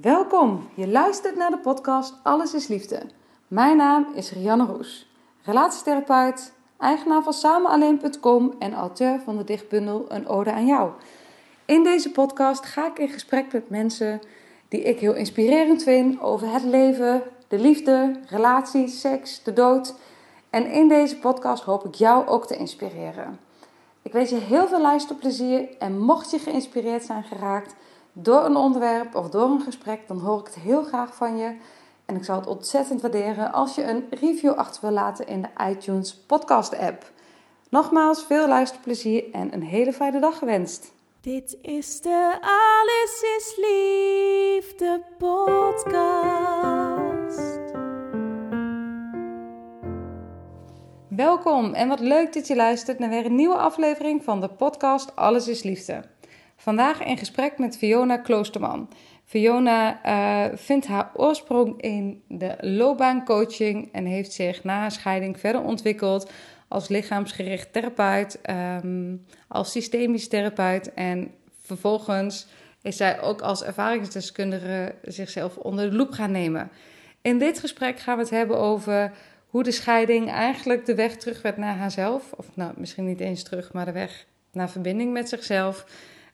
Welkom, je luistert naar de podcast Alles is Liefde. Mijn naam is Rianne Roes, relatietherapeut, eigenaar van samenalleen.com en auteur van de dichtbundel Een Ode aan Jou. In deze podcast ga ik in gesprek met mensen die ik heel inspirerend vind over het leven, de liefde, relaties, seks, de dood. En in deze podcast hoop ik jou ook te inspireren. Ik wens je heel veel luisterplezier en mocht je geïnspireerd zijn geraakt door een onderwerp of door een gesprek, dan hoor ik het heel graag van je. En ik zou het ontzettend waarderen als je een review achter wil laten in de iTunes podcast app. Nogmaals, veel luisterplezier en een hele fijne dag gewenst. Dit is de Alles is Liefde podcast. Welkom en wat leuk dat je luistert naar weer een nieuwe aflevering van de podcast Alles is Liefde. Vandaag in gesprek met Fiona Kloosterman. Fiona uh, vindt haar oorsprong in de loopbaancoaching en heeft zich na haar scheiding verder ontwikkeld als lichaamsgericht therapeut, um, als systemisch therapeut en vervolgens is zij ook als ervaringsdeskundige zichzelf onder de loep gaan nemen. In dit gesprek gaan we het hebben over hoe de scheiding eigenlijk de weg terug werd naar haarzelf. Of nou, misschien niet eens terug, maar de weg naar verbinding met zichzelf.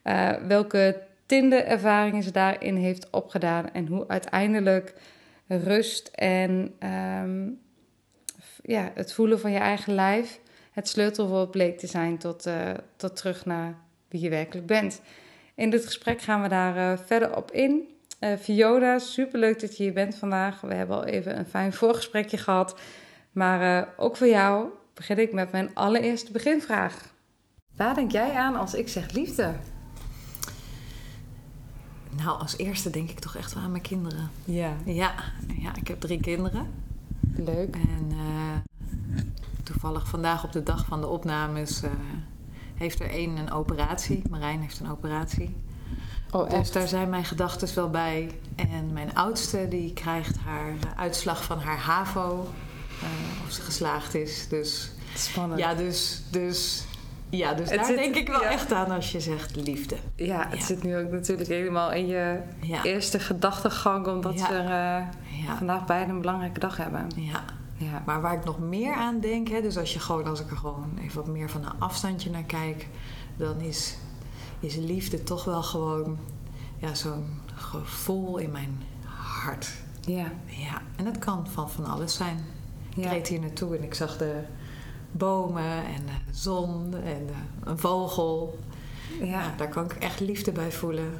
Uh, welke ervaringen ze daarin heeft opgedaan. En hoe uiteindelijk rust en ehm, ja, het voelen van je eigen lijf het sleutelwoord bleek te zijn tot, uh, tot terug naar wie je werkelijk bent. In dit gesprek gaan we daar uh, verder op in. Uh, Fiona, superleuk dat je hier bent vandaag. We hebben al even een fijn voorgesprekje gehad. Maar ook voor jou begin ik met mijn allereerste beginvraag. Waar denk jij aan als ik zeg liefde? Nou, als eerste denk ik toch echt wel aan mijn kinderen. Ja. Ja, ja ik heb drie kinderen. Leuk. En uh, toevallig vandaag op de dag van de opnames uh, heeft er één een operatie. Marijn heeft een operatie. Oh, dus daar zijn mijn gedachten wel bij. En mijn oudste die krijgt haar uitslag van haar HAVO. Of ze geslaagd is. Dus, Spannend. Ja, dus, dus ja, dus het daar zit, denk ik wel ja. echt aan als je zegt liefde. Ja, het ja. zit nu ook natuurlijk helemaal in je ja. eerste gedachtegang... omdat we uh, vandaag beide een belangrijke dag hebben. Ja. ja. Maar waar ik nog meer aan denk... Hè, dus als, je gewoon, als ik er gewoon even wat meer van een afstandje naar kijk... dan is, is liefde toch wel gewoon ja, zo'n gevoel in mijn hart. Ja. ja. En dat kan van van alles zijn. Ik reed hier naartoe en ik zag de bomen en de zon en een vogel. Ja. ja. daar kan ik echt liefde bij voelen.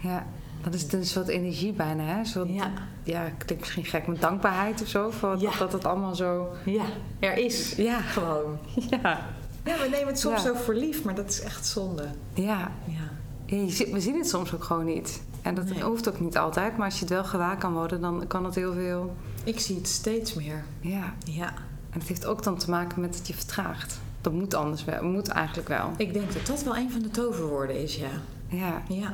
Ja, dat is een soort energie bijna, hè? Soort, ja. Ja, klinkt misschien gek, met dankbaarheid of zo. Voor ja. Dat het allemaal zo... Ja, er is. Ja. Gewoon. Ja. Ja, we nemen het soms zo voor lief, maar dat is echt zonde. Ja. ja. we zien het soms ook gewoon niet. En dat nee. hoeft ook niet altijd, maar als je het wel gewaar kan worden, dan kan het heel veel... Ik zie het steeds meer. Ja. Ja. En het heeft ook dan te maken met dat je vertraagt. Dat moet anders wel. Moet eigenlijk wel. Ik denk dat dat wel een van de toverwoorden is, ja. Ja. Ja.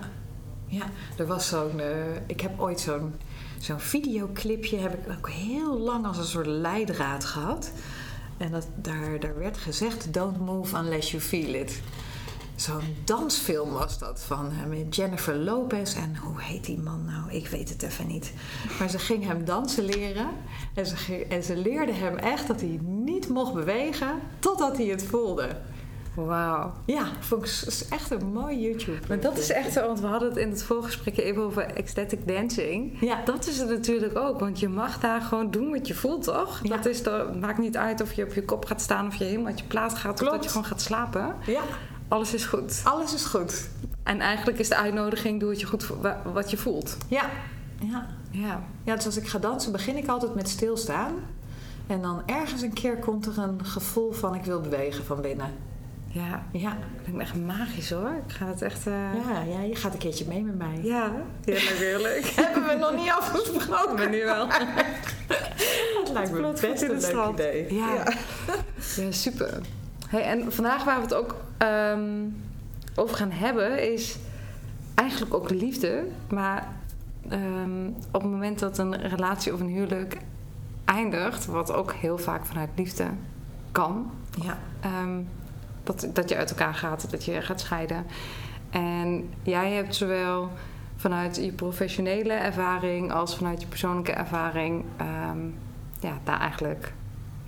Ja. Er was zo'n... Uh, ik heb ooit zo'n zo'n videoclipje... heb ik ook heel lang als een soort leidraad gehad. En dat, daar, daar werd gezegd... Don't move unless you feel it. Zo'n dansfilm was dat van met Jennifer Lopez en hoe heet die man nou? Ik weet het even niet. Maar ze ging hem dansen leren en ze, en ze leerde hem echt dat hij niet mocht bewegen totdat hij het voelde. Wauw. Ja, vond ik is echt een mooi YouTube. Maar dat is echt zo, want we hadden het in het voorgesprek even over ecstatic dancing. Ja. Dat is het natuurlijk ook, want je mag daar gewoon doen wat je voelt, toch? Ja. Dat is maakt niet uit of je op je kop gaat staan of je helemaal uit je plaat gaat Klopt. of dat je gewoon gaat slapen. Ja. Alles is goed. Alles is goed. En eigenlijk is de uitnodiging: doe wat je, goed, wat je voelt. Ja. Ja. Ja. Ja, dus als ik ga dansen, begin ik altijd met stilstaan. En dan ergens een keer komt er een gevoel van: ik wil bewegen van binnen. Ja, Ja. ik vind het echt magisch hoor. Ik ga het echt... eh, Ja, ja, je gaat een keertje mee met mij. Ja, heerlijk, heerlijk. Hebben we nog niet afgesproken. Maar nu wel. Dat lijkt me best een het leuk idee. Ja. Ja, super. Hey, en vandaag waar we het ook ehm, over gaan hebben is eigenlijk ook liefde. Maar ehm, op het moment dat een relatie of een huwelijk eindigt, wat ook heel vaak vanuit liefde kan, Ja. ehm, dat, dat je uit elkaar gaat, dat je gaat scheiden. En jij hebt zowel vanuit je professionele ervaring als vanuit je persoonlijke ervaring ja, daar eigenlijk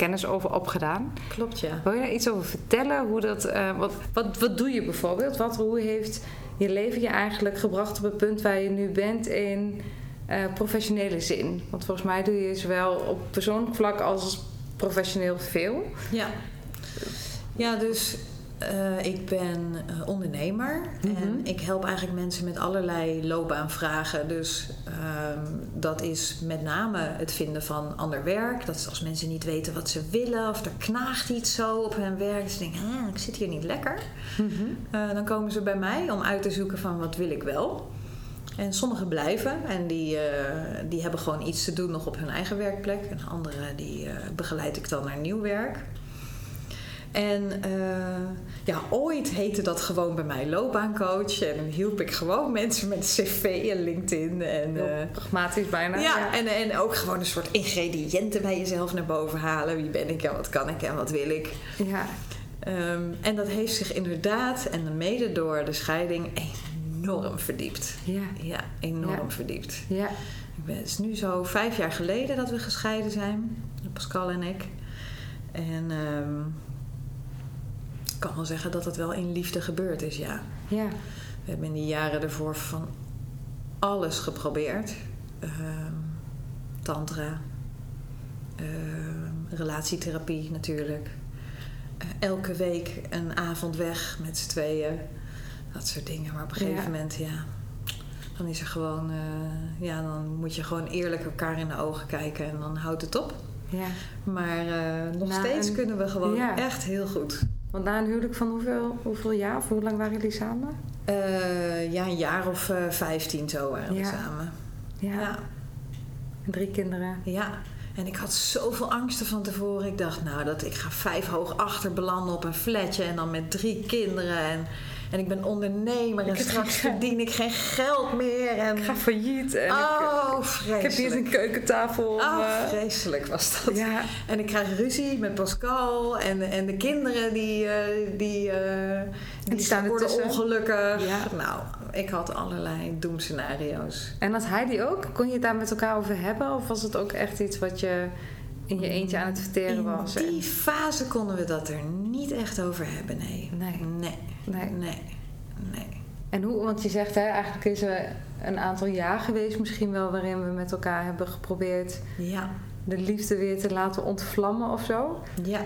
kennis over opgedaan. Klopt, ja. Wil je daar iets over vertellen? Hoe dat, eh, wat, wat, wat doe je bijvoorbeeld? Wat, hoe heeft je leven je eigenlijk gebracht op het punt waar je nu bent in eh, professionele zin? Want volgens mij doe je zowel op persoonlijk vlak als professioneel veel. Ja, ja dus eh, ik ben eh, ondernemer Mhm. en ik help eigenlijk mensen met allerlei loopbaanvragen. Dus ehm, dat is met name het vinden van ander werk. Dat is als mensen niet weten wat ze willen of er knaagt iets zo op hun werk. Dus ze denken, ah, ik zit hier niet lekker. Eh, dan komen ze bij mij om uit te zoeken van wat wil ik wel. En sommigen blijven en die, die hebben gewoon iets te doen nog op hun eigen werkplek. En anderen die begeleid ik dan naar nieuw werk. En eh, ja, ooit heette dat gewoon bij mij loopbaancoach. En dan hielp ik gewoon mensen met cv en LinkedIn. En, eh, pragmatisch bijna. ja, En, en ook gewoon een soort ingrediënten bij jezelf naar boven halen. Wie ben ik en wat kan ik en wat wil ik. ja. Ehm, en dat heeft zich inderdaad, en mede door de scheiding, enorm verdiept. ja. Ja, enorm Ja. verdiept. ja. Ik ben, het is nu zo vijf jaar geleden dat we gescheiden zijn, Pascal en ik. En ehm, kan wel zeggen dat het wel in liefde gebeurd is, ja. ja. We hebben in die jaren ervoor van alles geprobeerd. Ehm, tantra, ehm, relatietherapie natuurlijk. Eh, elke week een avond weg met z'n tweeën. Dat soort dingen. Maar op een gegeven Ja. moment, ja, dan is er gewoon, eh, ja, dan moet je gewoon eerlijk elkaar in de ogen kijken en dan houdt het op. ja. Maar eh, nog steeds kunnen we gewoon Ja. echt heel goed. Want na een huwelijk van hoeveel, hoeveel jaar of hoe lang waren jullie samen? Eh, ja, een jaar of eh, vijftien zo waren we Ja. samen. Ja. Ja. Drie kinderen. ja. En ik had zoveel angsten van tevoren. Ik dacht, nou, dat ik ga vijf hoog achter belanden op een flatje en dan met drie kinderen. En, en ik ben ondernemer en Ik straks verdien ik geen geld meer. En, Ik ga failliet en ik, oh, ik vreselijk. heb hier een keukentafel. Oh, eh, vreselijk was dat. ja, En ik krijg ruzie met Pascal en, en de kinderen die, eh, die, eh, die, staan worden ertussen. ongelukkig. Ja. Nou, ik had allerlei doemscenario's. En had hij die ook? Kon je het daar met elkaar over hebben? Of was het ook echt iets wat je in je eentje aan het verteren In was? die En- fase konden we dat er niet echt over hebben, nee. Nee. Nee, nee. nee, nee. En hoe, want je zegt hè, eigenlijk is er een aantal jaar geweest misschien wel waarin we met elkaar hebben geprobeerd Ja, de liefde weer te laten ontvlammen of zo. ja.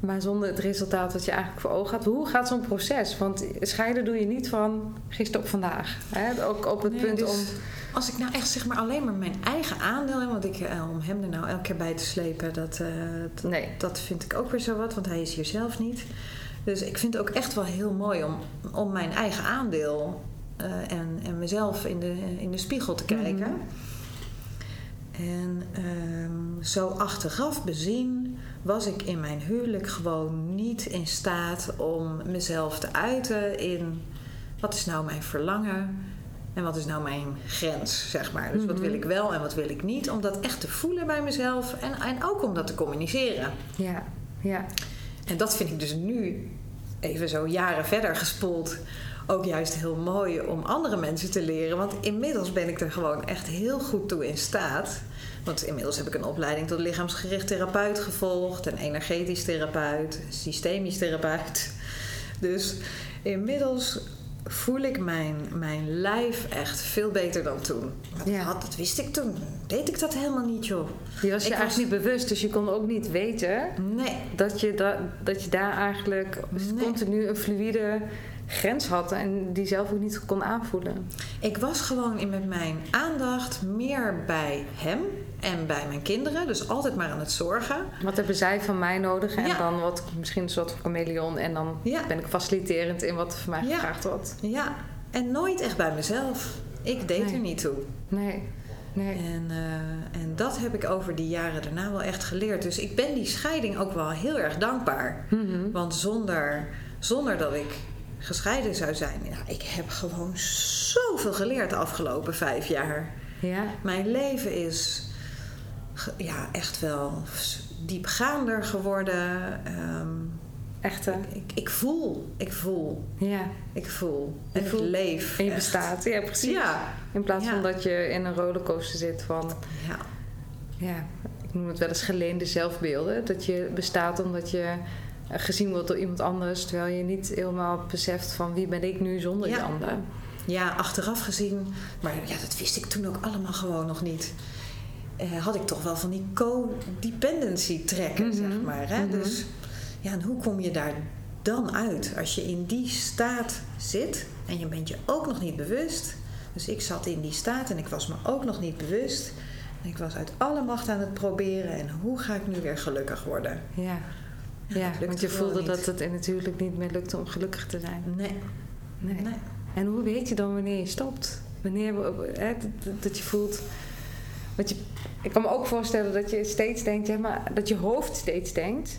Maar zonder het resultaat wat je eigenlijk voor ogen had. Hoe gaat zo'n proces? Want scheiden doe je niet van gisteren op vandaag. Hè? Ook op het Nee, punt dus om... Als ik nou echt zeg maar alleen maar mijn eigen aandeel heb, want ik, eh, om hem er nou elke keer bij te slepen, dat, eh, dat, Nee. dat vind ik ook weer zo wat, want hij is hier zelf niet. Dus ik vind het ook echt wel heel mooi om, om mijn eigen aandeel eh, en, en mezelf in de, in de spiegel te kijken. Mhm. En ehm, zo achteraf bezien was ik in mijn huwelijk gewoon niet in staat om mezelf te uiten in wat is nou mijn verlangen en wat is nou mijn grens, zeg maar. Dus wat Mhm. wil ik wel en wat wil ik niet, om dat echt te voelen bij mezelf en, en ook om dat te communiceren. Ja, ja. En dat vind ik dus nu, even zo jaren verder gespoeld, ook juist heel mooi om andere mensen te leren. Want inmiddels ben ik er gewoon echt heel goed toe in staat. Want inmiddels heb ik een opleiding tot lichaamsgericht therapeut gevolgd, een energetisch therapeut, systemisch therapeut. Dus inmiddels voel ik mijn, mijn lijf echt veel beter dan toen. Ja. had- dat wist ik toen. Deed ik dat helemaal niet, joh. Je was je Ik eigenlijk was- niet bewust, dus je kon ook niet weten Nee. dat je, da dat je daar eigenlijk Nee. continu een fluïde grens had en die zelf ook niet kon aanvoelen. Ik was gewoon in met mijn aandacht meer bij hem en bij mijn kinderen. Dus altijd maar aan het zorgen. Wat hebben zij van mij nodig? En Ja. dan wat, misschien een soort chameleon. En dan Ja. ben ik faciliterend in wat van mij Ja. gevraagd wordt. Ja, en nooit echt bij mezelf. Ik deed Nee. er niet toe. Nee, nee. En, eh, en dat heb ik over die jaren daarna wel echt geleerd. Dus ik ben die scheiding ook wel heel erg dankbaar. Mhm. Want zonder, zonder dat ik gescheiden zou zijn... Ja, ik heb gewoon zoveel geleerd de afgelopen vijf jaar. Ja, Mijn leven is ja, echt wel diepgaander geworden. Ehm, echt hè? ik, ik voel, ik voel, Ja. ik voel. En ik leef. En je echt. bestaat. Ja, precies. Ja, In plaats van dat je in een rollercoaster zit van... ja. Ja, ik noem het wel eens geleende zelfbeelden. Dat je bestaat omdat je gezien wordt door iemand anders... terwijl je niet helemaal beseft van wie ben ik nu zonder die Ja. ander. Ja, achteraf gezien, maar ja, dat wist ik toen ook allemaal gewoon nog niet. Eh, had ik toch wel van die codependency trekken, Mhm, zeg maar. Hè? mhm. Dus ja, en hoe kom je daar dan uit als je in die staat zit en je bent je ook nog niet bewust? Dus ik zat in die staat en ik was me ook nog niet bewust. En ik was uit alle macht aan het proberen en hoe ga ik nu weer gelukkig worden? Ja, Ja, want je voelde dat het er natuurlijk niet meer lukte om gelukkig te zijn. Nee, Nee. nee. En hoe weet je dan wanneer je stopt? Wanneer hè, dat, je voelt. Want je, ik kan me ook voorstellen dat je steeds denkt, ja, maar dat je hoofd steeds denkt.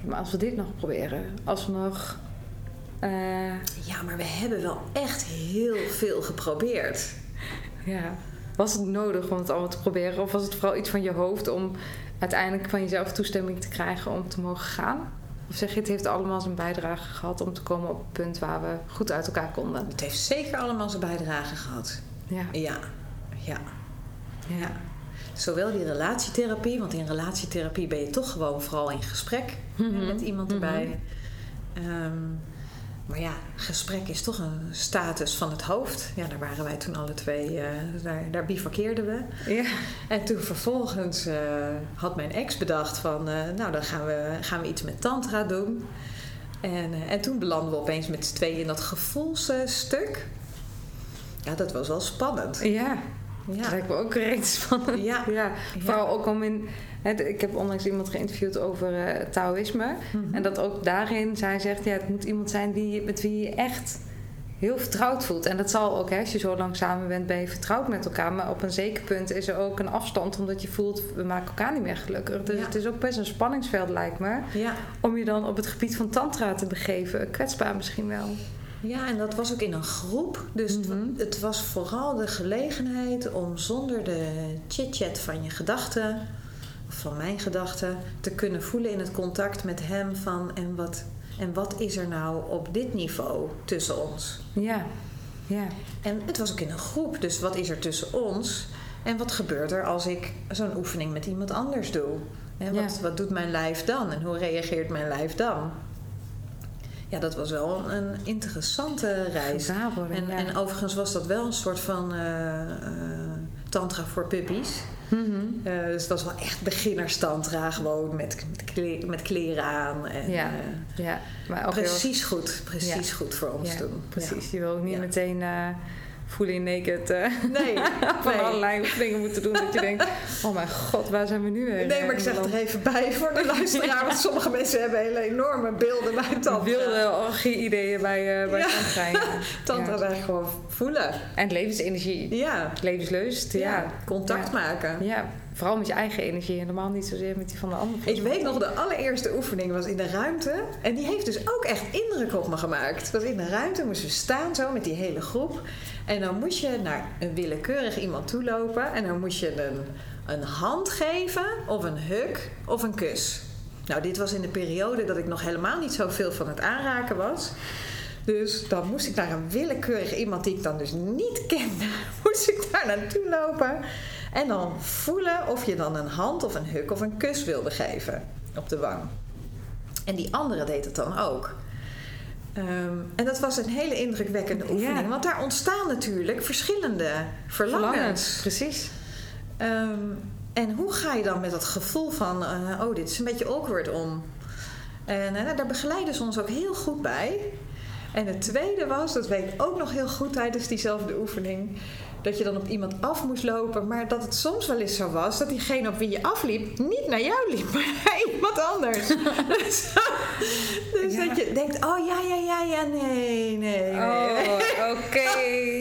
Ja, maar als we dit nog proberen, als we nog. eh, Ja, maar we hebben wel echt heel veel geprobeerd. ja, was het nodig om het allemaal te proberen? Of was het vooral iets van je hoofd om uiteindelijk van jezelf toestemming te krijgen om te mogen gaan? Of zeg je, het heeft allemaal zijn bijdrage gehad om te komen op het punt waar we goed uit elkaar konden? Het heeft zeker allemaal zijn bijdrage gehad. Ja, Ja, ja. ja. Zowel die relatietherapie, want in relatietherapie ben je toch gewoon vooral in gesprek Mhm. met iemand Mhm. erbij. Ehm, maar ja, gesprek is toch een status van het hoofd. Ja, daar waren wij toen alle twee, eh, daar, daar bivakkeerden we. ja. En toen vervolgens eh, had mijn ex bedacht van, eh, nou dan gaan we, gaan we iets met tantra doen. En, en toen belanden we opeens met z'n tweeën in dat gevoelsstuk. Ja, dat was wel spannend. ja. Ja. Dat lijkt me ook recht spannend. Ja. ja. Vooral ook om in... ik heb onlangs iemand geïnterviewd over eh, Taoïsme. Mhm. En dat ook daarin zij zegt... Ja, het moet iemand zijn die, met wie je echt heel vertrouwd voelt. En dat zal ook, hè, als je zo lang samen bent, ben je vertrouwd met elkaar. Maar op een zeker punt is er ook een afstand... omdat je voelt, we maken elkaar niet meer gelukkig. Dus Ja. het is ook best een spanningsveld, lijkt me... Ja. om je dan op het gebied van tantra te begeven. Kwetsbaar misschien wel. Ja, en dat was ook in een groep. Dus Mhm. het was vooral de gelegenheid om zonder de chit-chat van je gedachten... of van mijn gedachten... te kunnen voelen in het contact met hem van... en wat, en wat is er nou op dit niveau tussen ons? Ja, ja. En het was ook in een groep, dus wat is er tussen ons? En wat gebeurt er als ik zo'n oefening met iemand anders doe? Hè, wat, Ja. wat doet mijn lijf dan en hoe reageert mijn lijf dan? Ja, dat was wel een interessante reis. Worden, En, ja. en overigens was dat wel een soort van eh, eh, tantra voor puppies. Mhm. Eh, dus het was wel echt beginnerstantra, gewoon met, met, kle- met kleren aan. En, Ja. Ja, maar ook heel- precies goed, precies goed voor ons ja, toen. Precies, je wil ook niet meteen fully naked eh, Nee, van nee. allerlei oefeningen moeten doen. dat je denkt, oh mijn god, waar zijn we nu weer? Nee, maar ik zeg er even bij voor de luisteraar. Want sommige mensen hebben hele enorme beelden bij tantra. wilde orgie-ideeën bij, eh bij Ja. tantra. Ja. Tantra Ja. daar gewoon voelen. En levensenergie, Ja, levenslust. ja. Contact maken. ja, vooral met je eigen energie. Helemaal niet zozeer met die van de ander. Ik weet nog, de allereerste oefening was in de ruimte. En die heeft dus ook echt indruk op me gemaakt. Dat in de ruimte moesten we staan zo met die hele groep. En dan moest je naar een willekeurig iemand toe lopen. En dan moest je een, een hand geven, of een huk, of een kus. Nou, dit was in de periode dat ik nog helemaal niet zoveel van het aanraken was. Dus dan moest ik naar een willekeurig iemand die ik dan dus niet kende, moest ik daar naartoe lopen. En dan voelen of je dan een hand of een huk of een kus wilde geven op de wang. En die andere deed het dan ook. Ehm, en dat was een hele indrukwekkende oefening, Ja. want daar ontstaan natuurlijk verschillende verlangens. Precies. Ehm, en hoe ga je dan met dat gevoel van, eh, oh, dit is een beetje awkward om? En eh, daar begeleiden ze ons ook heel goed bij. En het tweede was, dat weet ik ook nog heel goed tijdens diezelfde oefening. Dat je dan op iemand af moest lopen. Maar dat het soms wel eens zo was dat diegene op wie je afliep niet naar jou liep, maar naar iemand anders. dus dus Ja. dat je denkt, oh ja, ja, ja, ja, nee, nee. nee. Oh, oké.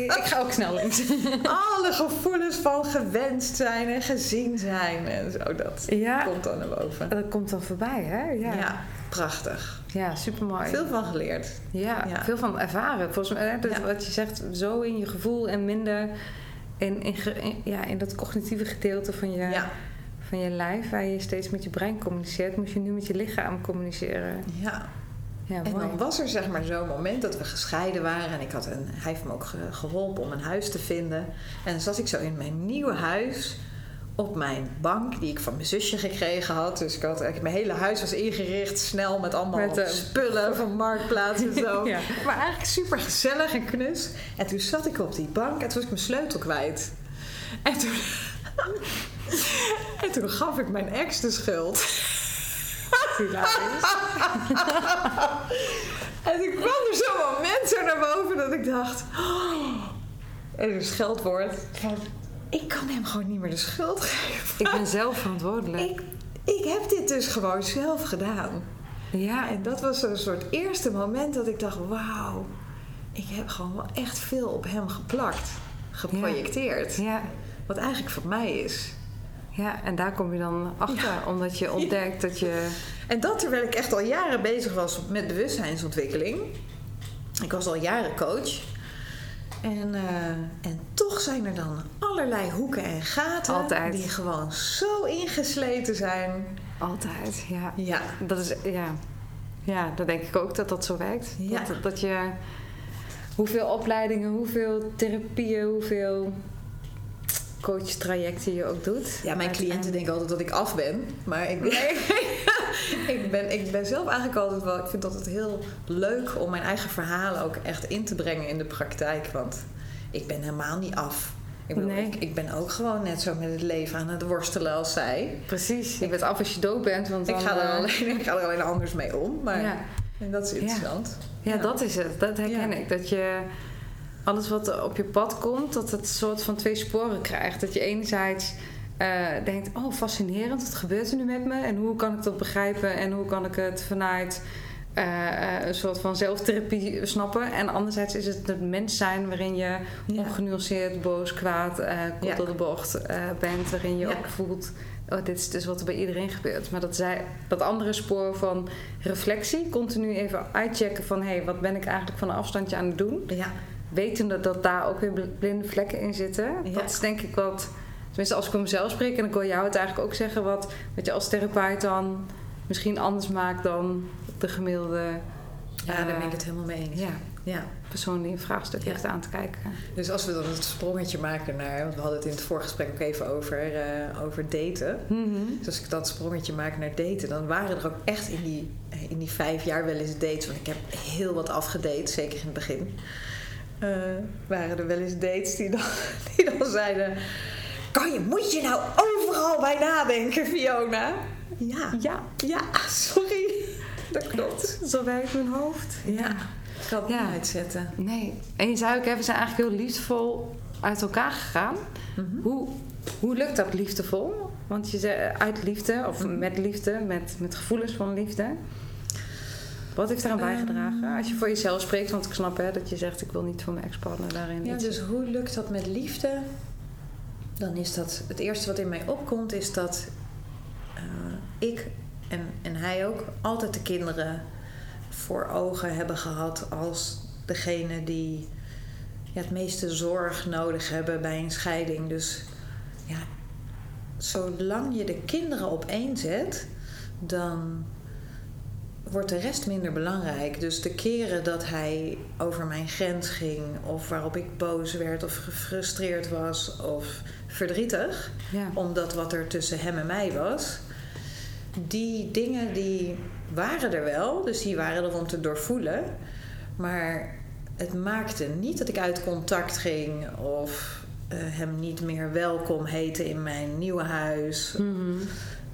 Ik ga ook snel links. Alle gevoelens van gewenst zijn en gezien zijn en zo, dat Ja, komt dan naar boven. dat komt dan voorbij, hè? Ja, Ja, ja. prachtig. supermooi. Veel van geleerd. Ja, Ja. veel van ervaren. Volgens mij, dat, Ja. wat je zegt, zo in je gevoel en minder in, in, ja, in dat cognitieve gedeelte van je, Ja, van je lijf, waar je steeds met je brein communiceert, moet je nu met je lichaam communiceren. ja. Ja, En mooi. dan was er zeg maar zo'n moment dat we gescheiden waren. En ik had een, hij heeft me ook ge- geholpen om een huis te vinden. En dan zat ik zo in mijn nieuwe huis op mijn bank die ik van mijn zusje gekregen had. Dus ik had eigenlijk, mijn hele huis was ingericht snel met allemaal Met, eh, spullen van marktplaats en zo. Ja. Maar eigenlijk super gezellig en knus. En toen zat ik op die bank en toen was ik mijn sleutel kwijt. En toen, en toen gaf ik mijn ex de schuld. En toen kwam er zo'n moment zo naar boven dat ik dacht... Oh, en een scheldwoord van... Ik kan hem gewoon niet meer de schuld geven. Ik ben zelf verantwoordelijk. Ik, ik heb dit dus gewoon zelf gedaan. ja, En dat was een soort eerste moment dat ik dacht... Wauw, ik heb gewoon wel echt veel op hem geplakt. Geprojecteerd. ja, Wat eigenlijk van mij is. ja, en daar kom je dan achter, omdat je ontdekt dat je... En dat terwijl ik echt al jaren bezig was met bewustzijnsontwikkeling. Ik was al jaren coach. En, eh, en toch zijn er dan allerlei hoeken en gaten Altijd. die gewoon zo ingesleten zijn. Altijd, ja. Ja, Dat is, ja. Ja, dat denk ik ook dat dat zo werkt. Ja. Dat, dat je hoeveel opleidingen, hoeveel therapieën, hoeveel coachtrajecten je ook doet. ja mijn cliënten denken altijd dat ik af ben. Maar ik ben, ik ben, ik ben zelf eigenlijk altijd wel... Ik vind het altijd heel leuk om mijn eigen verhalen ook echt in te brengen in de praktijk. Want ik ben helemaal niet af. Ik, bedoel, Nee. ik, ik ben ook gewoon net zo met het leven aan het worstelen als zij. Precies, je bent af als je dood bent. Want Ik dan, ga, er eh, alleen, ik ga er alleen anders mee om. Maar ja. en dat is interessant. ja, dat is het. Dat herken ik. Dat je alles wat op je pad komt, dat het een soort van twee sporen krijgt. Dat je enerzijds eh, denkt, oh fascinerend, wat gebeurt er nu met me? En hoe kan ik dat begrijpen? En hoe kan ik het vanuit eh, eh, een soort van zelftherapie snappen? En anderzijds is het het mens zijn waarin je Ja. ongenuanceerd, boos, kwaad, kort Ja. door de bocht bent. Waarin je Ja. ook voelt, oh, dit is dus wat er bij iedereen gebeurt. Maar dat, zij, dat andere spoor van reflectie, continu even uitchecken van... hé, hey, wat ben ik eigenlijk van een afstandje aan het doen? Ja, Wetende dat daar ook weer blinde vlekken in zitten. Dat is denk ik wat... Tenminste, als ik voor mezelf spreek, en ik wil jou het eigenlijk ook zeggen... wat, wat je als therapeut dan misschien anders maakt dan de gemiddelde ja Eh, daar ben ik het helemaal mee eens. ja, Ja. persoon die een vraagstuk Ja. heeft aan te kijken. Dus als we dan het sprongetje maken naar... Want we hadden het in het voorgesprek ook even over, eh, over daten. Dus als ik dat sprongetje maak naar daten... dan waren er ook echt in die, in die vijf jaar wel eens dates... want ik heb heel wat afgedate, zeker in het begin... eh, waren er wel eens dates die dan, die dan zeiden... Kan je, moet je nou overal bij nadenken, Fiona? Ja, Ja, ja, sorry. Dat klopt. zo werkt mijn hoofd. Ja, ik kan het Ja. niet uitzetten. Nee. En je zou ook even, we zijn eigenlijk heel liefdevol uit elkaar gegaan. Mhm. Hoe, hoe lukt dat liefdevol? Want je zei uit liefde, of Mhm. met liefde, met, met gevoelens van liefde. Wat heeft bijgedragen? Ehm. Als je voor jezelf spreekt, want ik snap hè, dat je zegt... ik wil niet voor mijn ex-partner daarin Ja, dus hoe lukt dat met liefde? Dan is dat het eerste wat in mij opkomt, is dat eh, ik en, en hij ook altijd de kinderen voor ogen hebben gehad als degene die ja, het meeste zorg nodig hebben bij een scheiding. Dus ja, zolang je de kinderen op één zet, dan wordt de rest minder belangrijk. Dus de keren dat hij over mijn grens ging, of waarop ik boos werd, of gefrustreerd was, of verdrietig, Ja. omdat wat er tussen hem en mij was, die dingen die waren er wel, dus die waren er om te doorvoelen, maar het maakte niet dat ik uit contact ging of eh, hem niet meer welkom heette in mijn nieuwe huis. Mhm.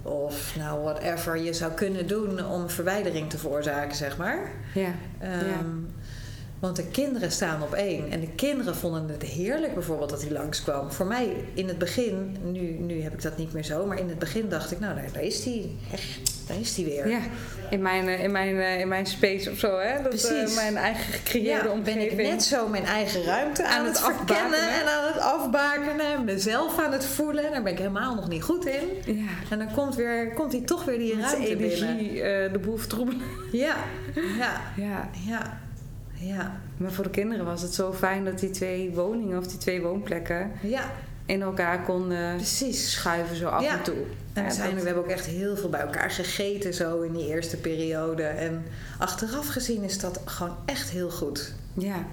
Of nou, whatever je zou kunnen doen om verwijdering te veroorzaken, zeg maar. ja. Ehm, Want de kinderen staan op één. En de kinderen vonden het heerlijk bijvoorbeeld dat hij langskwam. Voor mij in het begin, nu, nu heb ik dat niet meer zo, maar in het begin dacht ik, nou daar, daar is hij. Daar is hij weer. Ja, in mijn, eh, in mijn, eh, in mijn space of zo, hè? Dat, eh, Precies. mijn eigen gecreëerde Ja, omgeving. ben ik net zo mijn eigen ruimte aan, Aan het, het verkennen afbakenen. en aan het afbakenen. Mezelf aan het voelen. Daar ben ik helemaal nog niet goed in. Ja. En dan komt, weer, komt hij toch weer die Met ruimte binnen. energie eh, de boel vertroebelen. Ja, ja, Ja. ja, ja, Maar voor de kinderen was het zo fijn dat die twee woningen of die twee woonplekken ja, in elkaar konden precies. schuiven zo af Ja. en toe. En we, Ja, zijn, dat- we hebben ook echt heel veel bij elkaar gegeten zo in die eerste periode. En achteraf gezien is dat gewoon echt heel goed. Ja.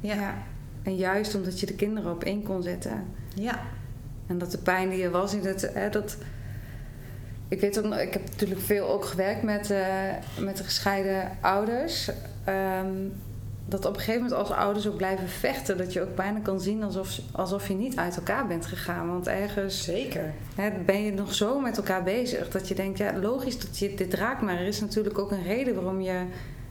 Ja, ja. En juist omdat je de kinderen op één kon zetten. ja, En dat de pijn die er was in het. Hè, dat, ik weet ook nog, ik heb natuurlijk veel ook gewerkt met, eh, met de gescheiden ouders. Ehm, dat op een gegeven moment als ouders ook blijven vechten, dat je ook bijna kan zien alsof, alsof je niet uit elkaar bent gegaan. Want ergens zeker. hè, ben je nog zo met elkaar bezig dat je denkt, ja, logisch dat je dit raakt, maar er is natuurlijk ook een reden waarom je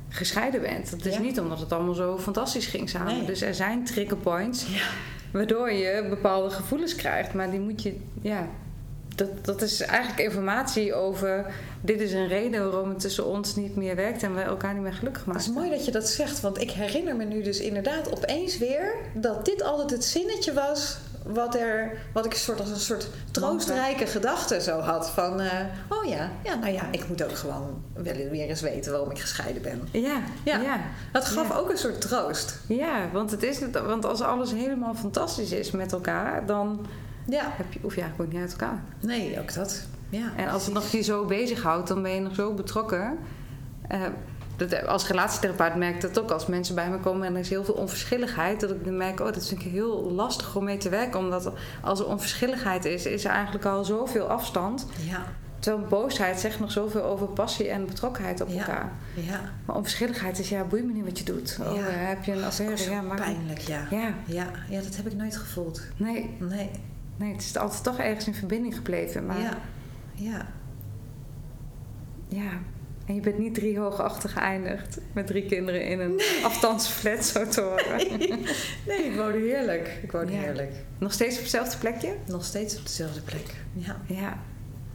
gescheiden bent. Het is Ja. niet omdat het allemaal zo fantastisch ging samen. Nee. Dus er zijn trigger points Ja. waardoor je bepaalde gevoelens krijgt. Maar die moet je, ja, dat, dat is eigenlijk informatie over. Dit is een reden waarom het tussen ons niet meer werkt en we elkaar niet meer gelukkig Het is maken. mooi dat je dat zegt, want ik herinner me nu dus inderdaad opeens weer dat dit altijd het zinnetje was wat, er, wat ik een soort, als een soort troostrijke gedachte zo had. Van, eh, oh ja, ja, nou ja, ik moet ook gewoon wel weer eens weten waarom ik gescheiden ben. Ja, Ja. ja. ja. Dat gaf Ja. ook een soort troost. want, het is, want als alles helemaal fantastisch is met elkaar, dan Ja, heb je, hoef je eigenlijk ook niet uit elkaar. nee, ook dat. Ja, En als het nog je zo bezighoudt, dan ben je nog zo betrokken. Eh, dat, als relatietherapeut merk ik dat ook. Als mensen bij me komen en er is heel veel onverschilligheid, dat ik dan merk, oh, dat vind ik heel lastig om mee te werken. Omdat als er onverschilligheid is, is er eigenlijk al zoveel afstand. Ja, Terwijl boosheid zegt nog zoveel over passie en betrokkenheid op Ja. elkaar. ja. Maar onverschilligheid is, ja, boeit me niet wat je doet. Oh, Ja. eh, heb je een ook affaire? Ja, maar... pijnlijk, ja. Ja, ja. Ja, dat heb ik nooit gevoeld. nee, Nee, nee, het is altijd toch ergens in verbinding gebleven. Maar ja, ja. Ja, en je bent niet drie hoog achter geëindigd met drie kinderen in een afstandsflat zo te horen. Nee, ik woonde heerlijk. Ik woonde Ja. heerlijk. Nog steeds op hetzelfde plekje? Nog steeds op dezelfde plek. Ja. Ja.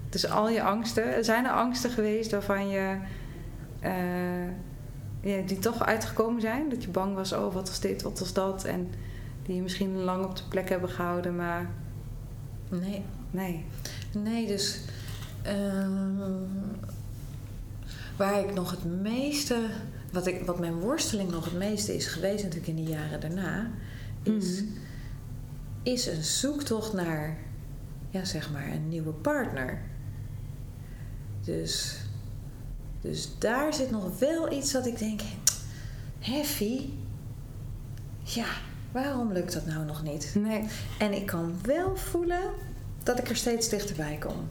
Dus al je angsten, zijn er angsten geweest waarvan je eh, ja, die toch uitgekomen zijn? Dat je bang was, oh wat was dit, wat was dat? En die je misschien lang op de plek hebben gehouden, maar Nee. nee. Nee, dus ehm, waar ik nog het meeste, wat, ik, wat mijn worsteling nog het meeste is geweest, natuurlijk in de jaren daarna, is, Mhm. is een zoektocht naar, ja, zeg maar, een nieuwe partner. Dus, dus daar zit nog wel iets dat ik denk, heavy, ja, waarom lukt dat nou nog niet? Nee. En ik kan wel voelen dat ik er steeds dichterbij kom.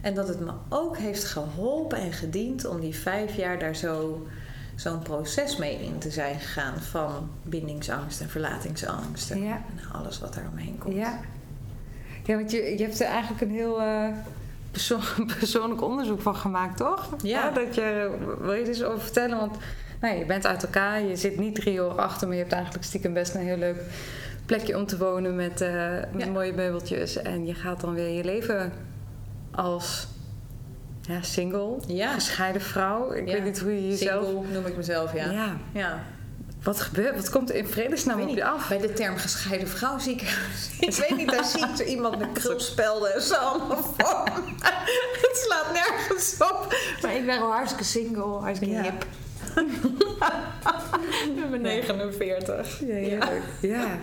En dat het me ook heeft geholpen en gediend om die vijf jaar daar zo, zo'n proces mee in te zijn gegaan. Van bindingsangst en verlatingsangst en Ja. alles wat daar omheen komt. Ja. Ja, want je, je hebt er eigenlijk een heel persoon- persoonlijk onderzoek van gemaakt, toch? Ja. dat je, wil je er eens over vertellen? Want nou, je bent uit elkaar, je zit niet drie jaar achter, maar je hebt eigenlijk stiekem best een heel leuk plekje om te wonen met, eh, met Ja. mooie meubeltjes. En je gaat dan weer je leven als ja, single, Ja. gescheiden vrouw. Ik Ja. weet niet hoe je jezelf... Single noem ik mezelf, ja. Ja. ja. Wat gebeurt? Wat komt er in vredesnaam op je niet, af? Bij de term gescheiden vrouw zie ik... ik weet niet, daar zie ik zo iemand met krulspelden en zo allemaal. Het slaat nergens op. Maar ik ben wel hartstikke single, hartstikke Ja. hip. Ik ben 49. Ja, heerlijk. Ja.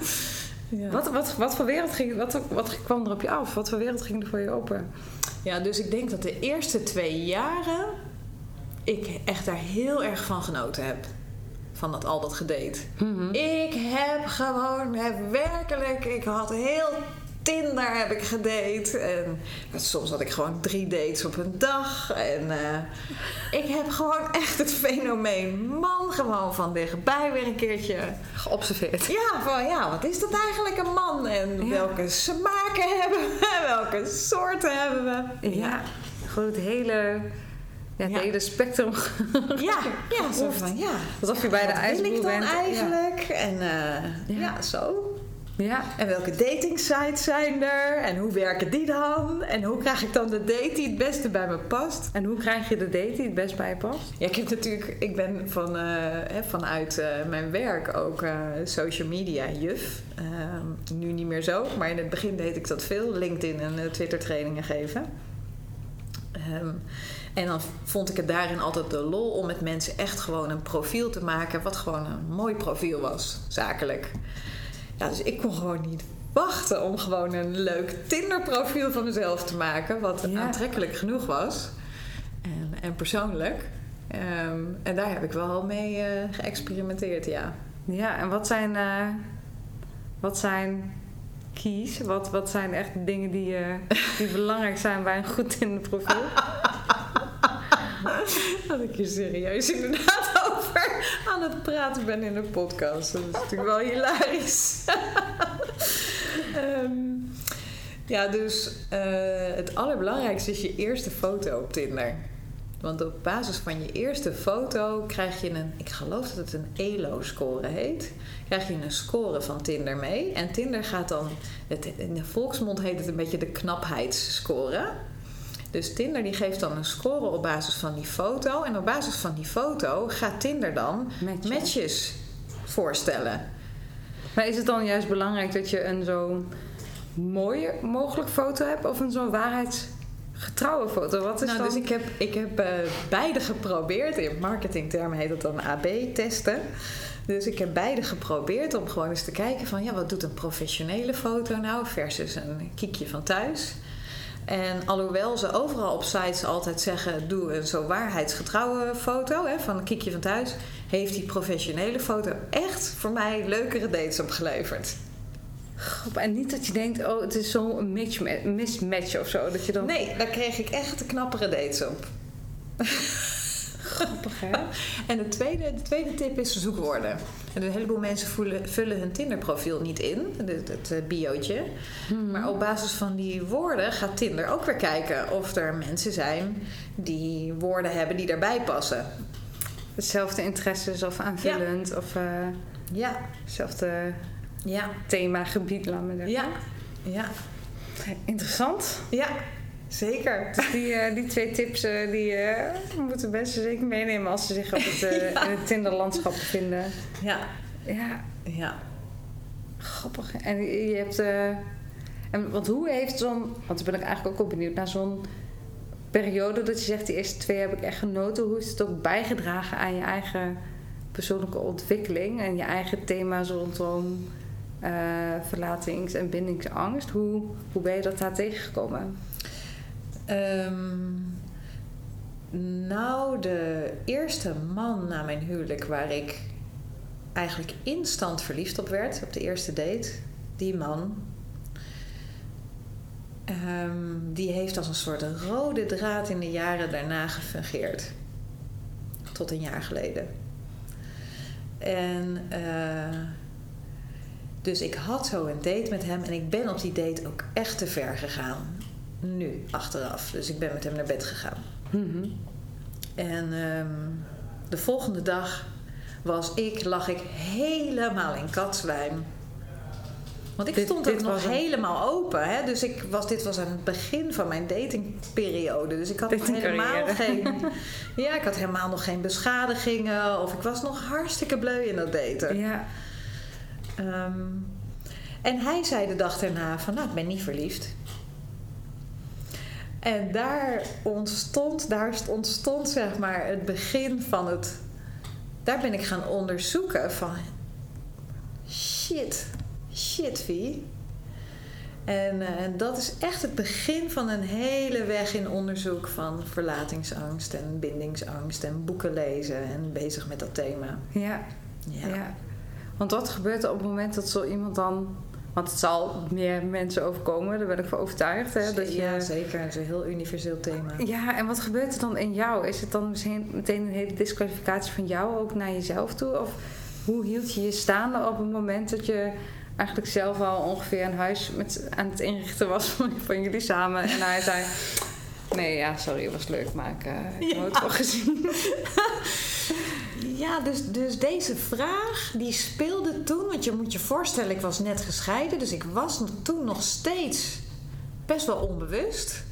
Ja. Wat, wat, wat voor wereld ging, wat, wat kwam er op je af? Wat voor wereld ging er voor je open? Ja, dus ik denk dat de eerste twee jaren ik echt daar heel erg van genoten heb. Van dat al dat gedate. Ik heb gewoon, heb werkelijk, ik had heel Tinder heb ik gedate. En soms had ik gewoon drie dates op een dag. En eh, ik heb gewoon echt het fenomeen man gewoon van dichtbij weer een keertje Geobserveerd. ja, van ja, wat is dat eigenlijk een man? En Ja. welke smaken hebben we? Welke soorten hebben we? Ja. Gewoon het hele ja, het Ja. hele spectrum. Ja, ja, zo van ja. Alsof je bij de ijsboer bent. Ja. eigenlijk? En eh, ja. zo. Ja. En welke dating sites zijn er? En hoe werken die dan? En hoe krijg ik dan de date die het beste bij me past? En hoe krijg je de date die het best bij je past? Ja, ik heb natuurlijk, ik ben van, eh, vanuit eh, mijn werk ook eh, social media juf. Ehm, nu niet meer zo, maar in het begin deed ik dat veel. LinkedIn en Twitter trainingen geven. Ehm, en dan vond ik het daarin altijd de lol om met mensen echt gewoon een profiel te maken. Wat gewoon een mooi profiel was, zakelijk. Ja, dus ik kon gewoon niet wachten om gewoon een leuk Tinder profiel van mezelf te maken. Wat Ja. aantrekkelijk genoeg was. En, en persoonlijk. Ehm, en daar heb ik wel mee eh, geëxperimenteerd, ja. Ja, en wat zijn, eh, wat zijn keys? Wat, wat zijn echt dingen die, eh, die belangrijk zijn bij een goed Tinder-profiel? Dat ik hier serieus inderdaad over aan het praten ben in de podcast. Dat is natuurlijk wel hilarisch. Ehm, ja, dus eh, het allerbelangrijkste is je eerste foto op Tinder. Want op basis van je eerste foto krijg je een, ik geloof dat het een ELO-score heet. Krijg je een score van Tinder mee. En Tinder gaat dan, het, in de volksmond heet het een beetje de knapheidsscore. Dus Tinder die geeft dan een score op basis van die foto. En op basis van die foto gaat Tinder dan matches voorstellen. Maar is het dan juist belangrijk dat je een zo mooie mogelijk foto hebt of een zo'n waarheidsgetrouwe foto? Wat is Nou, dan... dus ik heb, ik heb eh, beide geprobeerd. In marketingtermen heet dat dan AB-testen. Dus ik heb beide geprobeerd om gewoon eens te kijken van... ja, wat doet een professionele foto nou versus een kiekje van thuis? En alhoewel ze overal op sites altijd zeggen... doe een zo waarheidsgetrouwe foto hè, van een kiekje van thuis... heeft die professionele foto echt voor mij leukere dates opgeleverd. En niet dat je denkt, oh, het is zo'n mismatch, of zo. Dat je dan... Nee, daar kreeg ik echt knappere dates op. Grappig, hè? En de tweede, de tweede tip is zoekwoorden. En een heleboel mensen voelen, vullen hun Tinder-profiel niet in, het, het eh, biootje. Maar op basis van die woorden gaat Tinder ook weer kijken of er mensen zijn die woorden hebben die daarbij passen. Hetzelfde interesses of aanvullend of eh, Ja, hetzelfde ja, themagebied, laat me zeggen. ja, ja, Interessant. ja, zeker. Dus die, eh, die twee tips eh, die eh, moeten mensen zeker meenemen als ze zich op het, eh, in het Tinder-landschap bevinden. Ja, Ja, ja. grappig. En je hebt... en, want hoe heeft zo'n... Want daar ben ik eigenlijk ook wel benieuwd naar zo'n periode dat je zegt... die eerste twee heb ik echt genoten. Hoe is het ook bijgedragen aan je eigen persoonlijke ontwikkeling... en je eigen thema's rondom verlatings- en bindingsangst? Hoe, hoe ben je dat daar tegengekomen? Ehm, nou, de eerste man na mijn huwelijk waar ik eigenlijk instant verliefd op werd, op de eerste date, die man, ehm, die heeft als een soort rode draad in de jaren daarna gefungeerd. Tot een jaar geleden. En eh, dus ik had zo een date met hem en ik ben op die date ook echt te ver gegaan. Nu, achteraf. Dus ik ben met hem naar bed gegaan. Mhm. En ehm, de volgende dag was ik, lag ik helemaal in katzwijm. Want ik Dit- stond ook nog een- helemaal open. Hè? Dus ik was, dit was aan het begin van mijn datingperiode. Dus ik had nog helemaal geen... Ja, ik had helemaal nog geen beschadigingen. Of ik was nog hartstikke bleu in dat daten. Ja. Ehm, en hij zei de dag daarna van, nou, ik ben niet verliefd. En daar ontstond, daar ontstond zeg maar het begin van het... Daar ben ik gaan onderzoeken van... Shit, shit wie. En, eh, en dat is echt het begin van een hele weg in onderzoek van verlatingsangst en bindingsangst en boeken lezen en bezig met dat thema. Ja. Ja. Ja. Want wat gebeurt er op het moment dat zo iemand dan... Want het zal meer mensen overkomen, daar ben ik van overtuigd. Hè, dat je, ja zeker. Het is een heel universeel thema. Ja, en wat gebeurt er dan in jou? Is het dan misschien meteen een hele disqualificatie van jou ook naar jezelf toe? Of hoe hield je je staande op het moment dat je eigenlijk zelf al ongeveer een huis met, aan het inrichten was van, van jullie samen? En hij zei: Nee, ja, sorry, het was leuk, maar ik, uh, ik Ja. heb het wel gezien. Ja, dus, dus deze vraag die speelde toen, want je moet je voorstellen, ik was net gescheiden, dus ik was toen nog steeds best wel onbewust.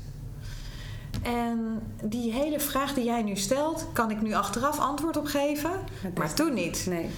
En die hele vraag die jij nu stelt, kan ik nu achteraf antwoord op geven, maar toen niet. Nee.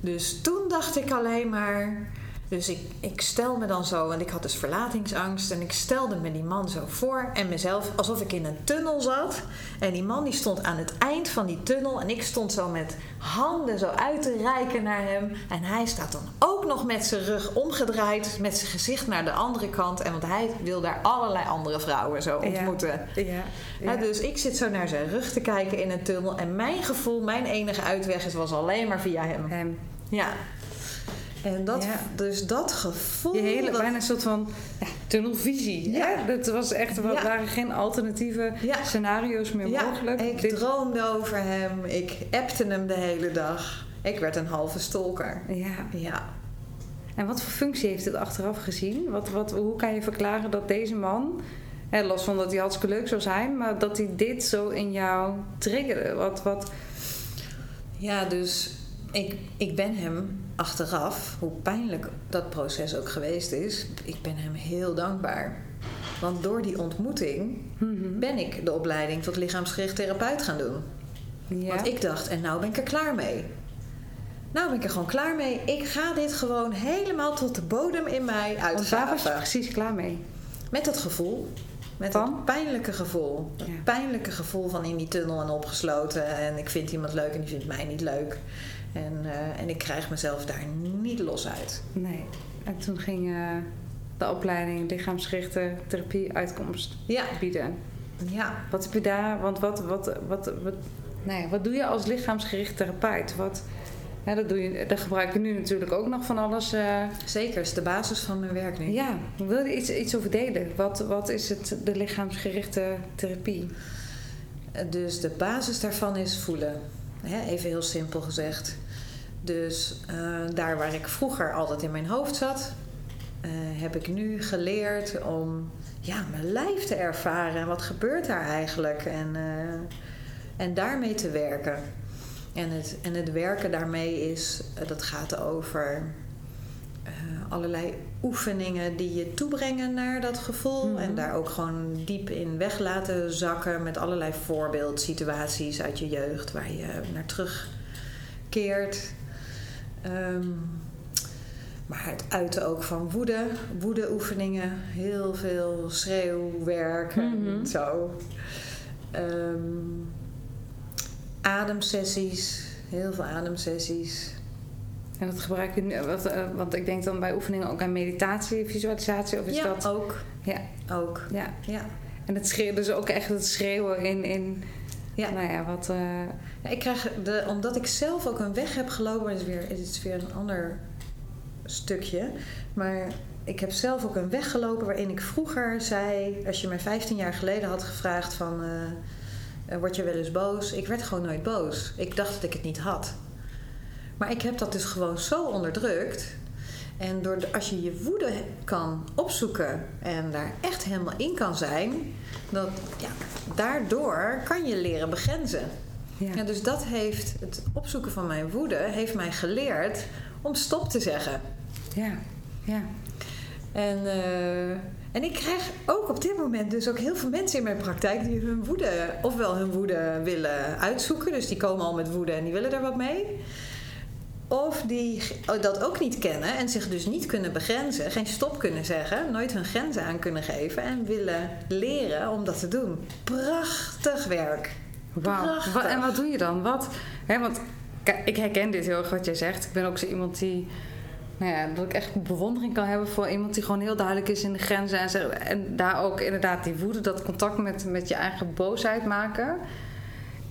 Dus toen dacht ik alleen maar. Dus ik, ik stel me dan zo, want ik had dus verlatingsangst. En ik stelde me die man zo voor en mezelf alsof ik in een tunnel zat. En die man die stond aan het eind van die tunnel. En ik stond zo met handen zo uit te reiken naar hem. En hij staat dan ook nog met zijn rug omgedraaid. Met zijn gezicht naar de andere kant. En want hij wil daar allerlei andere vrouwen zo ontmoeten. Ja. Ja, ja. dus ik zit zo naar zijn rug te kijken in een tunnel. En mijn gevoel, mijn enige uitweg is, was alleen maar via hem. Hem. Ja. En dat, Ja. dus dat gevoel. Je hele, dat- bijna een soort van ja, tunnelvisie. Ja. Dat was echt, er waren geen alternatieve scenario's meer ja, mogelijk. ik Dit- droomde over hem. Ik appte hem de hele dag. Ik werd een halve stalker. ja. Ja. En wat voor functie heeft het achteraf gezien? Wat, wat, hoe kan je verklaren dat deze man, hè, los van dat hij hartstikke leuk zou zijn, maar dat hij dit zo in jou triggerde? Wat, wat, Ja, dus ik, ik ben hem achteraf, hoe pijnlijk dat proces ook geweest is, ik ben hem heel dankbaar. Want door die ontmoeting Mhm. ben ik de opleiding tot lichaamsgericht therapeut gaan doen. ja. Want ik dacht, en nou ben ik er klaar mee. Nou ben ik er gewoon klaar mee. Ik ga dit gewoon helemaal tot de bodem in mij Want daar was je uitgraven. precies klaar mee. Met dat gevoel. Met Van? dat pijnlijke gevoel. Dat Ja. pijnlijke gevoel van in die tunnel en opgesloten. En ik vind iemand leuk en die vindt mij niet leuk. En, eh, en ik krijg mezelf daar niet los uit. Nee. En toen ging eh, de opleiding lichaamsgerichte therapie uitkomst Ja, bieden. ja. Wat heb je daar, want wat, wat, wat, wat, nou ja, wat doe je als lichaamsgericht therapeut? Wat, hè, dat doe je, daar gebruik je nu natuurlijk ook nog van alles. eh, Zeker, is de basis van mijn werk nu. Ja, wil je iets, iets over delen? Wat, wat is het, de lichaamsgerichte therapie? Dus de basis daarvan is voelen. Even heel simpel gezegd. Dus eh, daar waar ik vroeger altijd in mijn hoofd zat, eh, heb ik nu geleerd om ja, mijn lijf te ervaren. En wat gebeurt daar eigenlijk? En, eh, en daarmee te werken. En het, en het werken daarmee is, dat gaat over allerlei oefeningen die je toebrengen naar dat gevoel. Mhm. En daar ook gewoon diep in weg laten zakken met allerlei voorbeeldsituaties uit je jeugd waar je naar terugkeert. Ehm, maar het uiten ook van woede, woedeoefeningen, heel veel schreeuwwerk en Mhm. zo. Ehm, ademsessies, heel veel ademsessies. En dat gebruik je nu, wat, eh, want ik denk dan bij oefeningen ook aan meditatie, visualisatie, of is ja, dat? ook. Ja, Ook. ja. Ja. En het schreeuwen, dus ook echt het schreeuwen in, in Ja. nou ja, wat... eh, ik krijg de, omdat ik zelf ook een weg heb gelopen, is weer, is het weer een ander stukje. Maar ik heb zelf ook een weg gelopen waarin ik vroeger zei, als je mij 15 jaar geleden had gevraagd van, eh, word je wel eens boos? Ik werd gewoon nooit boos. Ik dacht dat ik het niet had. Maar ik heb dat dus gewoon zo onderdrukt. En door als je je woede kan opzoeken en daar echt helemaal in kan zijn, dat, ja, daardoor kan je leren begrenzen. ja. Ja, dus dat heeft het opzoeken van mijn woede heeft mij geleerd om stop te zeggen. ja, ja. En, eh, en ik krijg ook op dit moment dus ook heel veel mensen in mijn praktijk die hun woede, ofwel hun woede willen uitzoeken, dus die komen al met woede en die willen er wat mee. Of die dat ook niet kennen en zich dus niet kunnen begrenzen, geen stop kunnen zeggen, nooit hun grenzen aan kunnen geven en willen leren om dat te doen. Prachtig werk. Wauw. En wat doe je dan? Wat, hè, want ik herken dit heel erg wat jij zegt. Ik ben ook zo iemand die... Nou ja, dat ik echt bewondering kan hebben voor iemand die gewoon heel duidelijk is in de grenzen. En, en daar ook inderdaad die woede, dat contact met, met je eigen boosheid maken.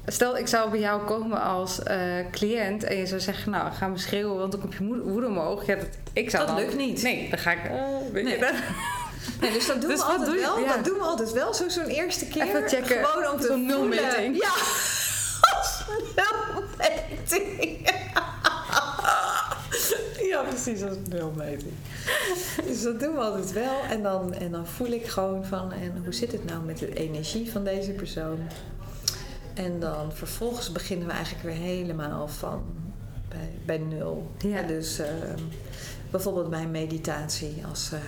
Stel, ik zou bij jou komen als eh, cliënt en je zou zeggen... Nou, ga me schreeuwen, want dan komt je woede omhoog. Ja, dat, ik zou Dat dan- lukt niet. Nee, dan ga ik... weet Nee. Nee, dus dat doen Dus we altijd doe wel. Ja. Dat doen we altijd wel. Zo zo'n eerste keer. Even checken. Gewoon om te Zo'n nulmeting. Ja. Nulmeting. Ja, precies als nulmeting. Dus dat doen we altijd wel. En dan, en dan voel ik gewoon van, en hoe zit het nou met de energie van deze persoon? En dan vervolgens beginnen we eigenlijk weer helemaal van bij, bij nul. Ja. En dus eh, bijvoorbeeld bij meditatie, als, eh,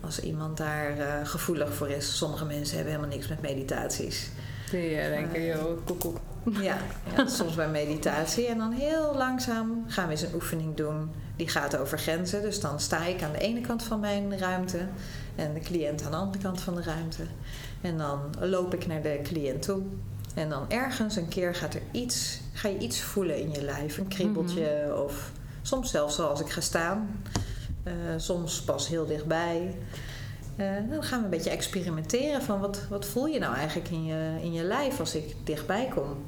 als iemand daar eh, gevoelig voor is. Sommige mensen hebben helemaal niks met meditaties. Die eh, denken, joh, koekoek. Ja, ja, soms bij meditatie. En dan heel langzaam gaan we eens een oefening doen. Die gaat over grenzen. Dus dan sta ik aan de ene kant van mijn ruimte. En de cliënt aan de andere kant van de ruimte. En dan loop ik naar de cliënt toe. En dan ergens een keer gaat er iets, ga je iets voelen in je lijf. Een kriebeltje of soms zelfs zoals ik ga staan. Eh, soms pas heel dichtbij. Eh, dan gaan we een beetje experimenteren van wat, wat voel je nou eigenlijk in je, in je lijf als ik dichtbij kom.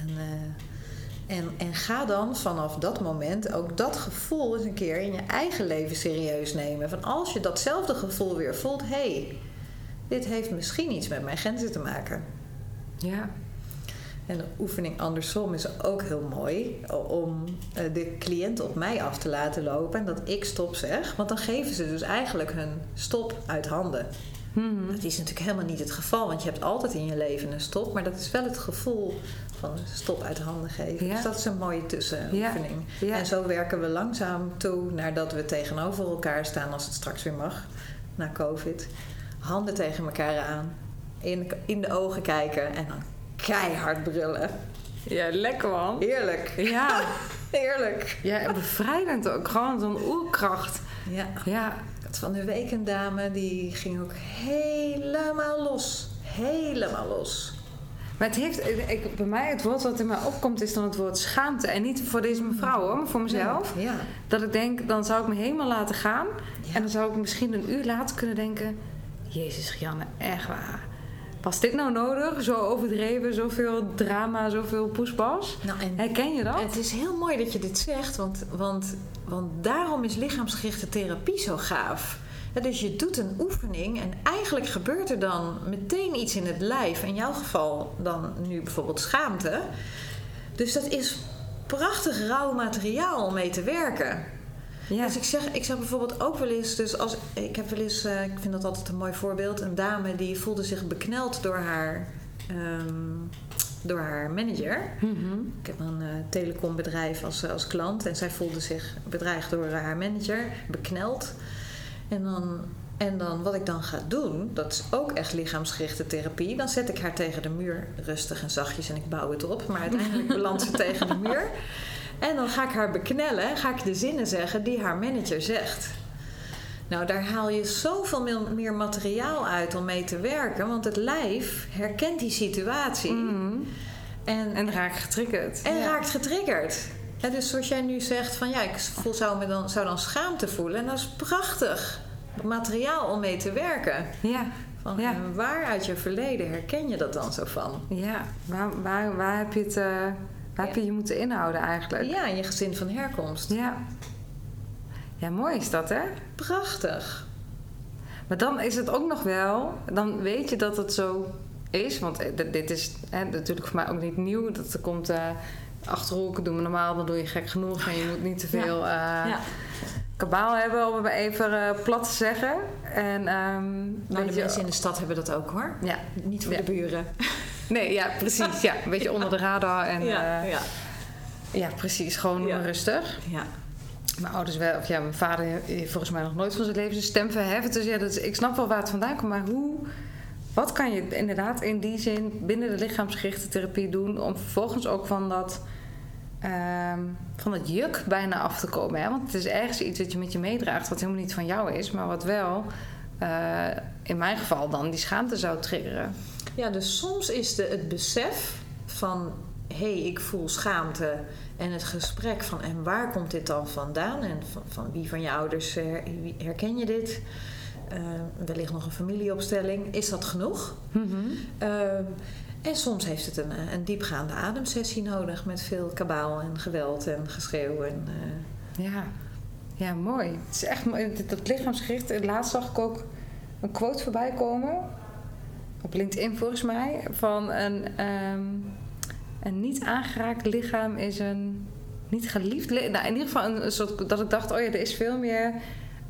En, eh, en, en ga dan vanaf dat moment ook dat gevoel eens een keer in je eigen leven serieus nemen. Van als je datzelfde gevoel weer voelt, hé, hey, dit heeft misschien iets met mijn grenzen te maken. Ja. En de oefening andersom is ook heel mooi om eh, de cliënt op mij af te laten lopen en dat ik stop zeg. Want dan geven ze dus eigenlijk hun stop uit handen. Mhm. Dat is natuurlijk helemaal niet het geval, want je hebt altijd in je leven een stop, maar dat is wel het gevoel van stop uit handen geven. Ja. Dus dat is een mooie tussenoefening. Ja. En zo werken we langzaam toe naar dat we tegenover elkaar staan als het straks weer mag, na COVID. Handen tegen elkaar aan, in, in de ogen kijken en dan keihard brullen. Ja, lekker man. Heerlijk, Ja. heerlijk. ja, en bevrijdend ook. Gewoon zo'n oerkracht. Ja, Ja. het van de week een dame die ging ook helemaal los. Helemaal los. Maar het heeft, ik, bij mij, het woord wat in mij opkomt is dan het woord schaamte. En niet voor deze mevrouw hoor, maar voor mezelf. Ja. Dat ik denk, dan zou ik me helemaal laten gaan. Ja. En dan zou ik misschien een uur later kunnen denken... Jezus, Janne, echt waar. Was dit nou nodig? Zo overdreven, zoveel drama, zoveel poespas? Nou, en Herken je dat? Het is heel mooi dat je dit zegt, want, want, want daarom is lichaamsgerichte therapie zo gaaf. Ja, dus je doet een oefening en eigenlijk gebeurt er dan meteen iets in het lijf. In jouw geval dan nu bijvoorbeeld schaamte. Dus dat is prachtig rauw materiaal om mee te werken. Ja. Dus ik zeg, ik zeg bijvoorbeeld ook wel eens, dus als, ik heb wel eens, eh, ik vind dat altijd een mooi voorbeeld, een dame die voelde zich bekneld door haar, ehm, door haar manager. Mhm. Ik heb een eh, telecombedrijf als, eh, als klant en zij voelde zich bedreigd door haar manager, bekneld. En dan, en dan wat ik dan ga doen, dat is ook echt lichaamsgerichte therapie. Dan zet ik haar tegen de muur, rustig en zachtjes en ik bouw het op. Maar uiteindelijk belandt ze tegen de muur. En dan ga ik haar beknellen en ga ik de zinnen zeggen die haar manager zegt. Nou, daar haal je zoveel meer- materiaal uit om mee te werken. Want het lijf herkent die situatie. Mhm. En, En raak getriggerd. en Ja. raakt getriggerd. Dus zoals jij nu zegt van ja, ik voel, zou, me dan, zou dan schaamte voelen. En dat is prachtig materiaal om mee te werken. Ja, Van, Ja. en waar uit je verleden herken je dat dan zo van? ja. Waar, waar, waar heb je het... eh, waar heb je je moeten inhouden eigenlijk? Ja, in je gezin van herkomst. Ja. Ja, mooi is dat, hè? Prachtig. Maar dan is het ook nog wel... Dan weet je dat het zo is. Want eh, dit- is hè, natuurlijk voor mij ook niet nieuw. Dat er komt... eh Achterhoeken doen we normaal, dan doe je gek genoeg. En je moet niet te veel eh, ja. kabaal hebben, om het even plat te zeggen. En, Nou, de mensen in de stad hebben dat ook hoor. Ja, Niet voor Ja. de buren. Nee, ja, precies. Ja, een beetje onder de radar. En, ja, ja. ja precies. Gewoon rustig. ja. Mijn ouders wel, of ja, mijn vader heeft volgens mij nog nooit van zijn leven zijn stem verheffen. Dus ja, dat is, ik snap wel waar het vandaan komt. Maar hoe, wat kan je inderdaad in die zin binnen de lichaamsgerichte therapie doen om vervolgens ook van dat, ehm, van dat juk bijna af te komen? Hè? Want het is ergens iets wat je met je meedraagt, wat helemaal niet van jou is, maar wat wel eh, in mijn geval dan die schaamte zou triggeren. Ja, dus soms is de, het besef van hé, hey, ik voel schaamte. En het gesprek van en waar komt dit dan vandaan? En van, van wie van je ouders eh, herken je dit? Eh, wellicht nog een familieopstelling. Is dat genoeg? Ehm, en soms heeft het een, eh, een diepgaande ademsessie nodig met veel kabaal en geweld en geschreeuw. En, eh, Ja. ja, mooi. Het is echt Dat lichaamsgericht. Laatst zag ik ook een quote voorbij komen. Op LinkedIn volgens mij. Van een, ehm, een niet aangeraakt lichaam is een niet geliefd. le- Nou, in ieder geval een, soort dat ik dacht, oh ja, er is veel meer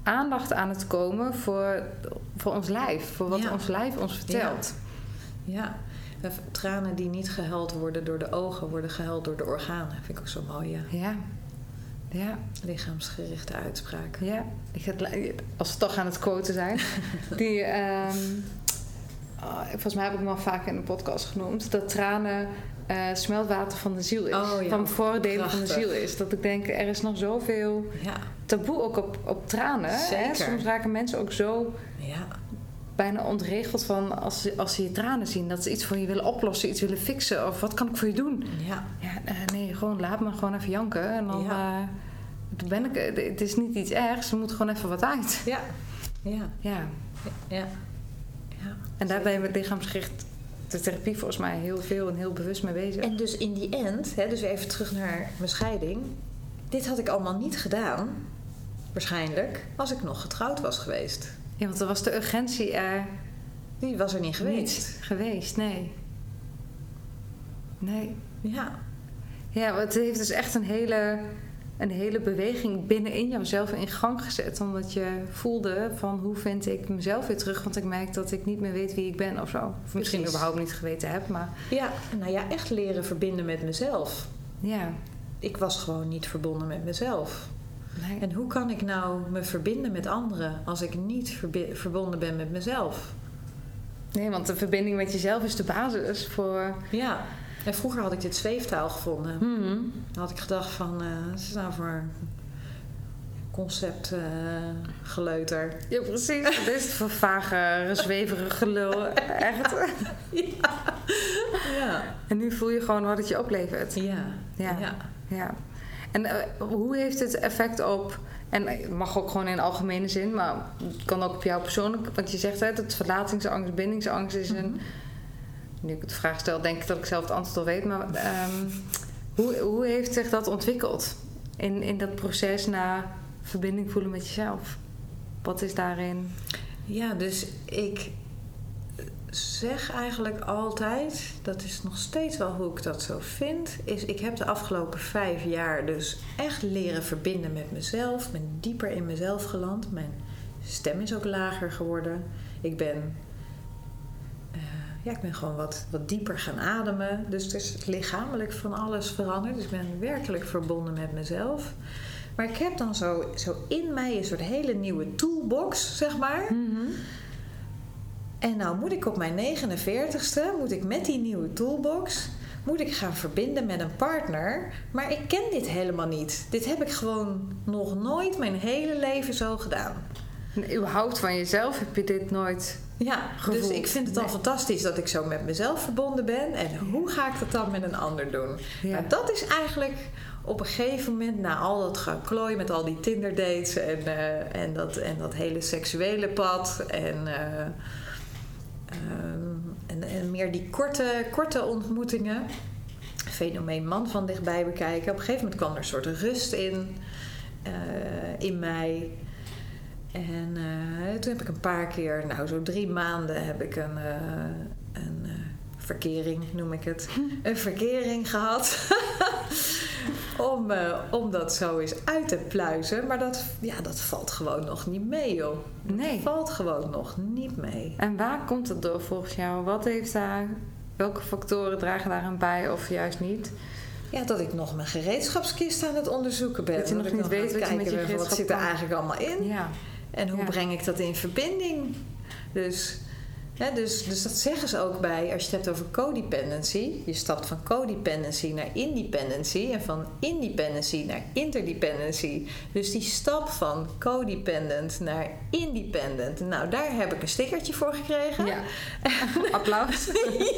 aandacht aan het komen voor, voor ons lijf, voor wat Ja. ons lijf ons vertelt. Ja. Eh, Tranen die niet gehuild worden door de ogen, worden gehuild door de organen. Vind ik ook zo mooi, ja. Ja, ja, Lichaamsgerichte uitspraak. ja. Ik als we toch aan het quoten zijn, die, ehm, volgens mij heb ik hem al vaker in de podcast genoemd, dat tranen eh, smeltwater van de ziel is, Oh ja, van voordelen van de ziel is. Dat ik denk, er is nog zoveel Ja. taboe ook op, op tranen. Hè? Soms raken mensen ook zo Ja. bijna ontregeld van als ze, als ze je tranen zien. Dat ze iets voor je willen oplossen, iets willen fixen. Of wat kan ik voor je doen? Ja. Ja, eh, nee, gewoon laat me gewoon even janken. En dan, eh, ben ik... Het is niet iets ergs, er moet gewoon even wat uit. Ja. Ja. Ja. En daar ben je met lichaamsgericht de therapie volgens mij heel veel en heel bewust mee bezig. En dus in die end, hè, dus even terug naar mijn scheiding. Dit had ik allemaal niet gedaan, waarschijnlijk, als ik nog getrouwd was geweest. Ja, want er was de urgentie er Die was er niet geweest. niet geweest, nee. Nee. Ja. Ja, het heeft dus echt een hele, een hele beweging binnenin jouzelf in gang gezet. Omdat je voelde van hoe vind ik mezelf weer terug. Want ik merk dat ik niet meer weet wie ik ben of zo. Of misschien überhaupt niet geweten heb. Maar Ja, nou ja, echt leren verbinden met mezelf. ja, Ik was gewoon niet verbonden met mezelf. nee. En hoe kan ik nou me verbinden met anderen als ik niet verbonden ben met mezelf? nee, want de verbinding met jezelf is de basis voor... Ja. En vroeger had ik dit zweeftaal gevonden. Hmm. Dan had ik gedacht van, wat is nou voor concept eh, geleuter? Ja, precies. Dit is het voor vage, zweverig gelul. Echt. Ja. En nu voel je gewoon wat het je oplevert. Ja. Ja. ja. Ja. En eh, hoe heeft het effect op... En het mag ook gewoon in algemene zin, maar het kan ook op jou persoonlijk. Want je zegt hè, dat verlatingsangst, bindingsangst is een... Nu ik de vraag stel, denk ik dat ik zelf het antwoord al weet. Maar ehm, hoe, hoe heeft zich dat ontwikkeld in, in dat proces naar verbinding voelen met jezelf? Wat is daarin? Ja, dus ik zeg eigenlijk altijd, dat is nog steeds wel hoe ik dat zo vind, is ik heb de afgelopen vijf jaar dus echt leren verbinden met mezelf, ben dieper in mezelf geland. Mijn stem is ook lager geworden. Ik ben, ja, ik ben gewoon wat, wat dieper gaan ademen. Dus er is lichamelijk van alles veranderd. Dus ik ben werkelijk verbonden met mezelf. Maar ik heb dan zo, zo in mij een soort hele nieuwe toolbox, zeg maar. En nou moet ik op mijn 49ste, moet ik met die nieuwe toolbox, moet ik gaan verbinden met een partner. Maar ik ken dit helemaal niet. Dit heb ik gewoon nog nooit mijn hele leven zo gedaan. En überhaupt van jezelf heb je dit nooit... Ja, Gevoeld. dus ik vind het al Nee. fantastisch dat ik zo met mezelf verbonden ben. En hoe ga ik dat dan met een ander doen? Ja. Maar dat is eigenlijk op een gegeven moment, na al dat geklooi met al die Tinder dates en, eh, en, dat, en dat hele seksuele pad en, eh, ehm, en, en meer die korte, korte ontmoetingen, fenomeen man van dichtbij bekijken. Op een gegeven moment kwam er een soort rust in, eh, in mij. En eh, toen heb ik een paar keer, nou zo drie maanden, heb ik een, eh, een eh, verkering, noem ik het. Een verkering gehad. om, om dat zo eens uit te pluizen. Maar dat, ja, dat valt gewoon nog niet mee, joh. Nee. Dat valt gewoon nog niet mee. En waar komt het door volgens jou? Wat heeft daar... Welke factoren dragen daaraan bij of juist niet? Ja, dat ik nog mijn gereedschapskist aan het onderzoeken ben. Dat je nog niet aan weet wat je met Wat zit er eigenlijk allemaal in? Ja. En hoe breng ik dat in verbinding? Dus, dus, dus dat zeggen ze ook bij, als je het hebt over codependency. Je stapt van codependency naar independency en van independency naar interdependency. Dus die stap van codependent naar independent. Nou, daar heb ik een stickertje voor gekregen. Ja. Applaus.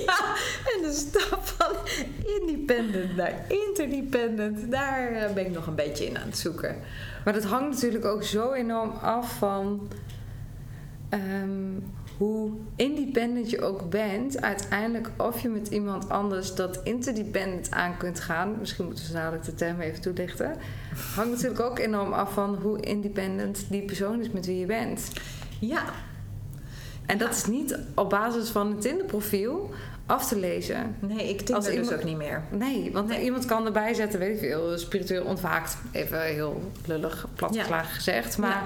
ja, en de stap van independent naar interdependent, daar eh, ben ik nog een beetje in aan het zoeken. Maar dat hangt natuurlijk ook zo enorm af van ehm, hoe independent je ook bent. Uiteindelijk of je met iemand anders dat interdependent aan kunt gaan. Misschien moeten we dadelijk de term even toelichten. Hangt natuurlijk ook enorm af van hoe independent die persoon is met wie je bent. Ja, En dat is niet op basis van het Tinder-profiel af te lezen. Nee, ik Als Tinder dus ook niet meer. Nee, want iemand kan erbij zetten, weet ik veel, spiritueel ontwaakt. Even heel lullig, platgeslagen gezegd. Maar,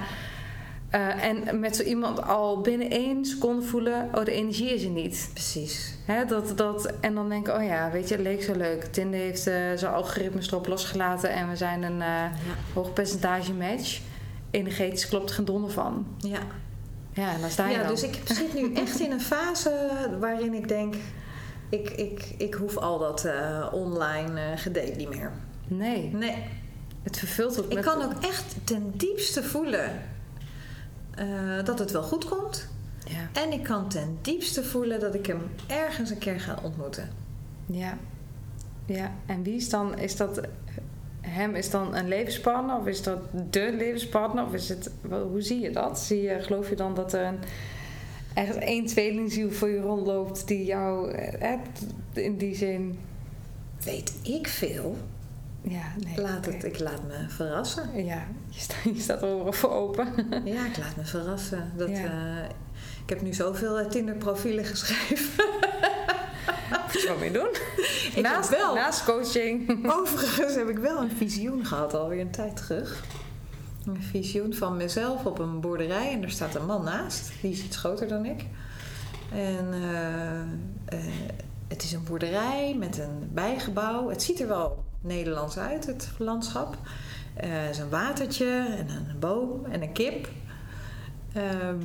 eh, en met zo iemand al binnen één seconde voelen, oh, de energie is er niet. Precies. Hè, dat, dat, en dan denk ik, oh ja, weet je, het leek zo leuk. Tinder heeft eh, zijn algoritmes erop losgelaten en we zijn een eh, Ja. hoog percentage match. Energetisch klopt geen donder van. Ja. Ja, en dan sta je Ja, dan. dus ik zit nu echt in een fase waarin ik denk... Ik, ik, ik hoef al dat online eh gedate niet meer. Nee, Nee. het vervult ook Ik kan ook echt ten diepste voelen eh, dat het wel goed komt. Ja, En ik kan ten diepste voelen dat ik hem ergens een keer ga ontmoeten. ja. Ja, en wie is dan, is dat... Hem is dan een levenspartner of is dat de levenspartner? Of is het, hoe zie je dat? Zie je, geloof je dan dat er een, echt één tweelingziel voor je rondloopt die jou eh, in die zin... Weet ik veel. Ja, nee. Laat het, ik laat me verrassen. Ja, je, sta, je staat er voor open. Ja, ik laat me verrassen. Dat, Ja. eh, ik heb nu zoveel eh, Tinder-profielen geschreven. Moet je wat mee doen? Ik naast, wel. naast coaching. Overigens heb ik wel een visioen gehad, alweer een tijd terug. Een visioen van mezelf op een boerderij en er staat een man naast. Die is iets groter dan ik. En eh, het is een boerderij met een bijgebouw. Het ziet er wel Nederlands uit, het landschap. Eh, Er is een watertje en een boom en een kip. Ehm,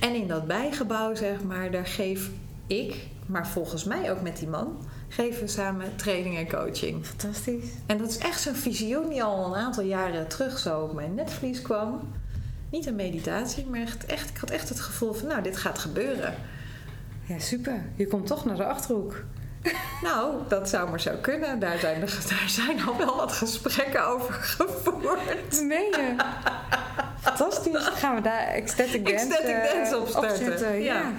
en in dat bijgebouw, zeg maar, daar geef ik, maar volgens mij ook met die man, geven we samen training en coaching. Fantastisch. En dat is echt zo'n visioen die al een aantal jaren terug zo op mijn netvlies kwam. Niet een meditatie, maar echt, echt, ik had echt het gevoel van, nou, dit gaat gebeuren. Ja, super. Je komt toch naar de Achterhoek. Nou, dat zou maar zo kunnen. Daar zijn, daar zijn al wel wat gesprekken over gevoerd. Nee. Fantastisch. Dan gaan we daar ecstatic dance, Ecstatic eh, dance op starten. Ja. Ja.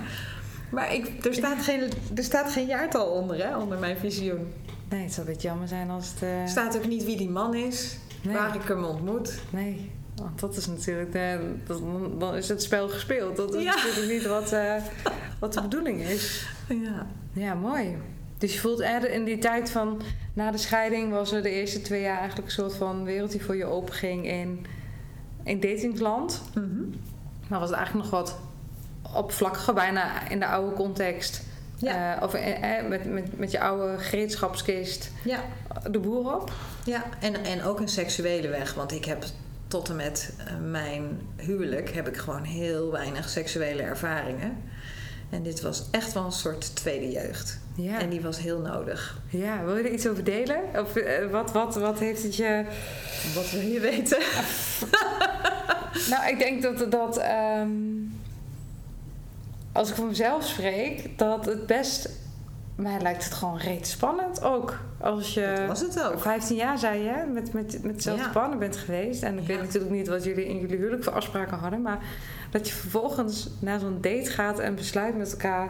Maar ik, er, staat geen, er staat geen jaartal onder, hè, onder mijn visioen. Nee, het zou een beetje jammer zijn als het... eh, Er staat ook niet wie die man is, Nee. waar ik hem ontmoet. Nee, want dat is natuurlijk... De, dat- dan, is het spel gespeeld. Dat is Ja. natuurlijk niet wat, eh, wat de bedoeling is. Ja. Ja, mooi. Dus je voelt er in die tijd van... Na de scheiding was er de eerste twee jaar eigenlijk een soort van wereld die voor je openging in, in datingsland. Mhm. Maar was het eigenlijk nog wat oppervlakkiger, bijna in de oude context. Ja. Eh, of eh, eh, met, met, met je oude gereedschapskist ja. de boer op. Ja, en, en ook een seksuele weg. Want ik heb tot en met mijn huwelijk heb ik gewoon heel weinig seksuele ervaringen. En dit was echt wel een soort tweede jeugd. Ja. En die was heel nodig. ja, wil je er iets over delen? Of eh, wat, wat, wat heeft het je... Wat wil je weten? Nou, ik denk dat... dat ehm, als ik voor mezelf spreek, dat het best... Mij lijkt het gewoon reet spannend ook. Als je... Dat was het ook. 15 jaar zei je, met, met, met Ja. bent geweest. En ik Ja. weet natuurlijk niet wat jullie in jullie huwelijk voor afspraken hadden. Maar dat je vervolgens naar zo'n date gaat en besluit met elkaar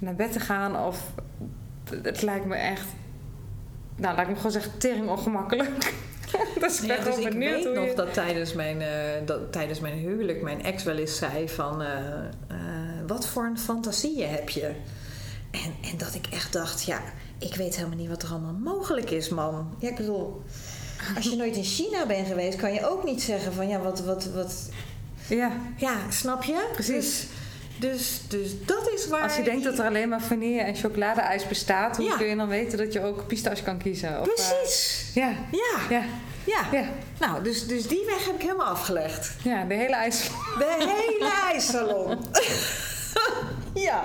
naar bed te gaan. Of het lijkt me echt, nou laat ik me gewoon zeggen, tering ongemakkelijk. dat is Ja, echt dus ik weet nog dat tijdens, mijn, eh, dat tijdens mijn huwelijk mijn ex wel eens zei van... eh, eh, wat voor een fantasieën heb je? En, en dat ik echt dacht, ja, ik weet helemaal niet wat er allemaal mogelijk is, man. Ja, ik bedoel, als je nooit in China bent geweest... kan je ook niet zeggen van, ja, wat... wat, wat Ja, ja, snap je? Precies. Dus, dus, dus dat is waar... als je denkt dat er alleen maar vanille en chocoladeijs bestaat... hoe Ja. kun je dan weten dat je ook pistache kan kiezen? Of, eh, Precies! ja, Ja, ja, ja. ja, Nou, dus, dus die weg heb ik helemaal afgelegd. ja, de hele ijs... De hele ijssalon. ja,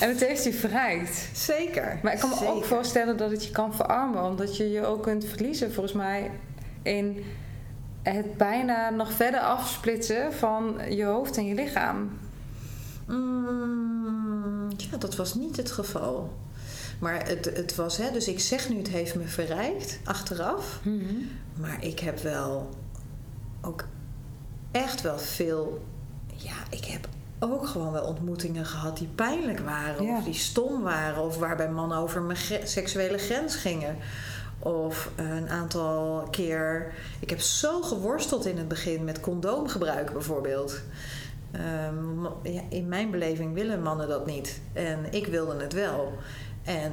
En het heeft je verrijkt. zeker. Maar ik kan me ook voorstellen dat het je kan verarmen, omdat je je ook kunt verliezen, volgens mij, in het bijna nog verder afsplitsen van je hoofd en je lichaam. Mm, ja, dat was niet het geval. Maar het, het was, hè, dus ik zeg nu, het heeft me verrijkt, achteraf. Maar ik heb wel ook echt wel veel. Ja, ik heb ook gewoon wel ontmoetingen gehad die pijnlijk waren. Ja. Of die stom waren. Of waarbij mannen over mijn seksuele grens gingen. Of een aantal keer. Ik heb zo geworsteld in het begin met condoomgebruik bijvoorbeeld. Ehm, ja, in mijn beleving willen mannen dat niet. En ik wilde het wel. En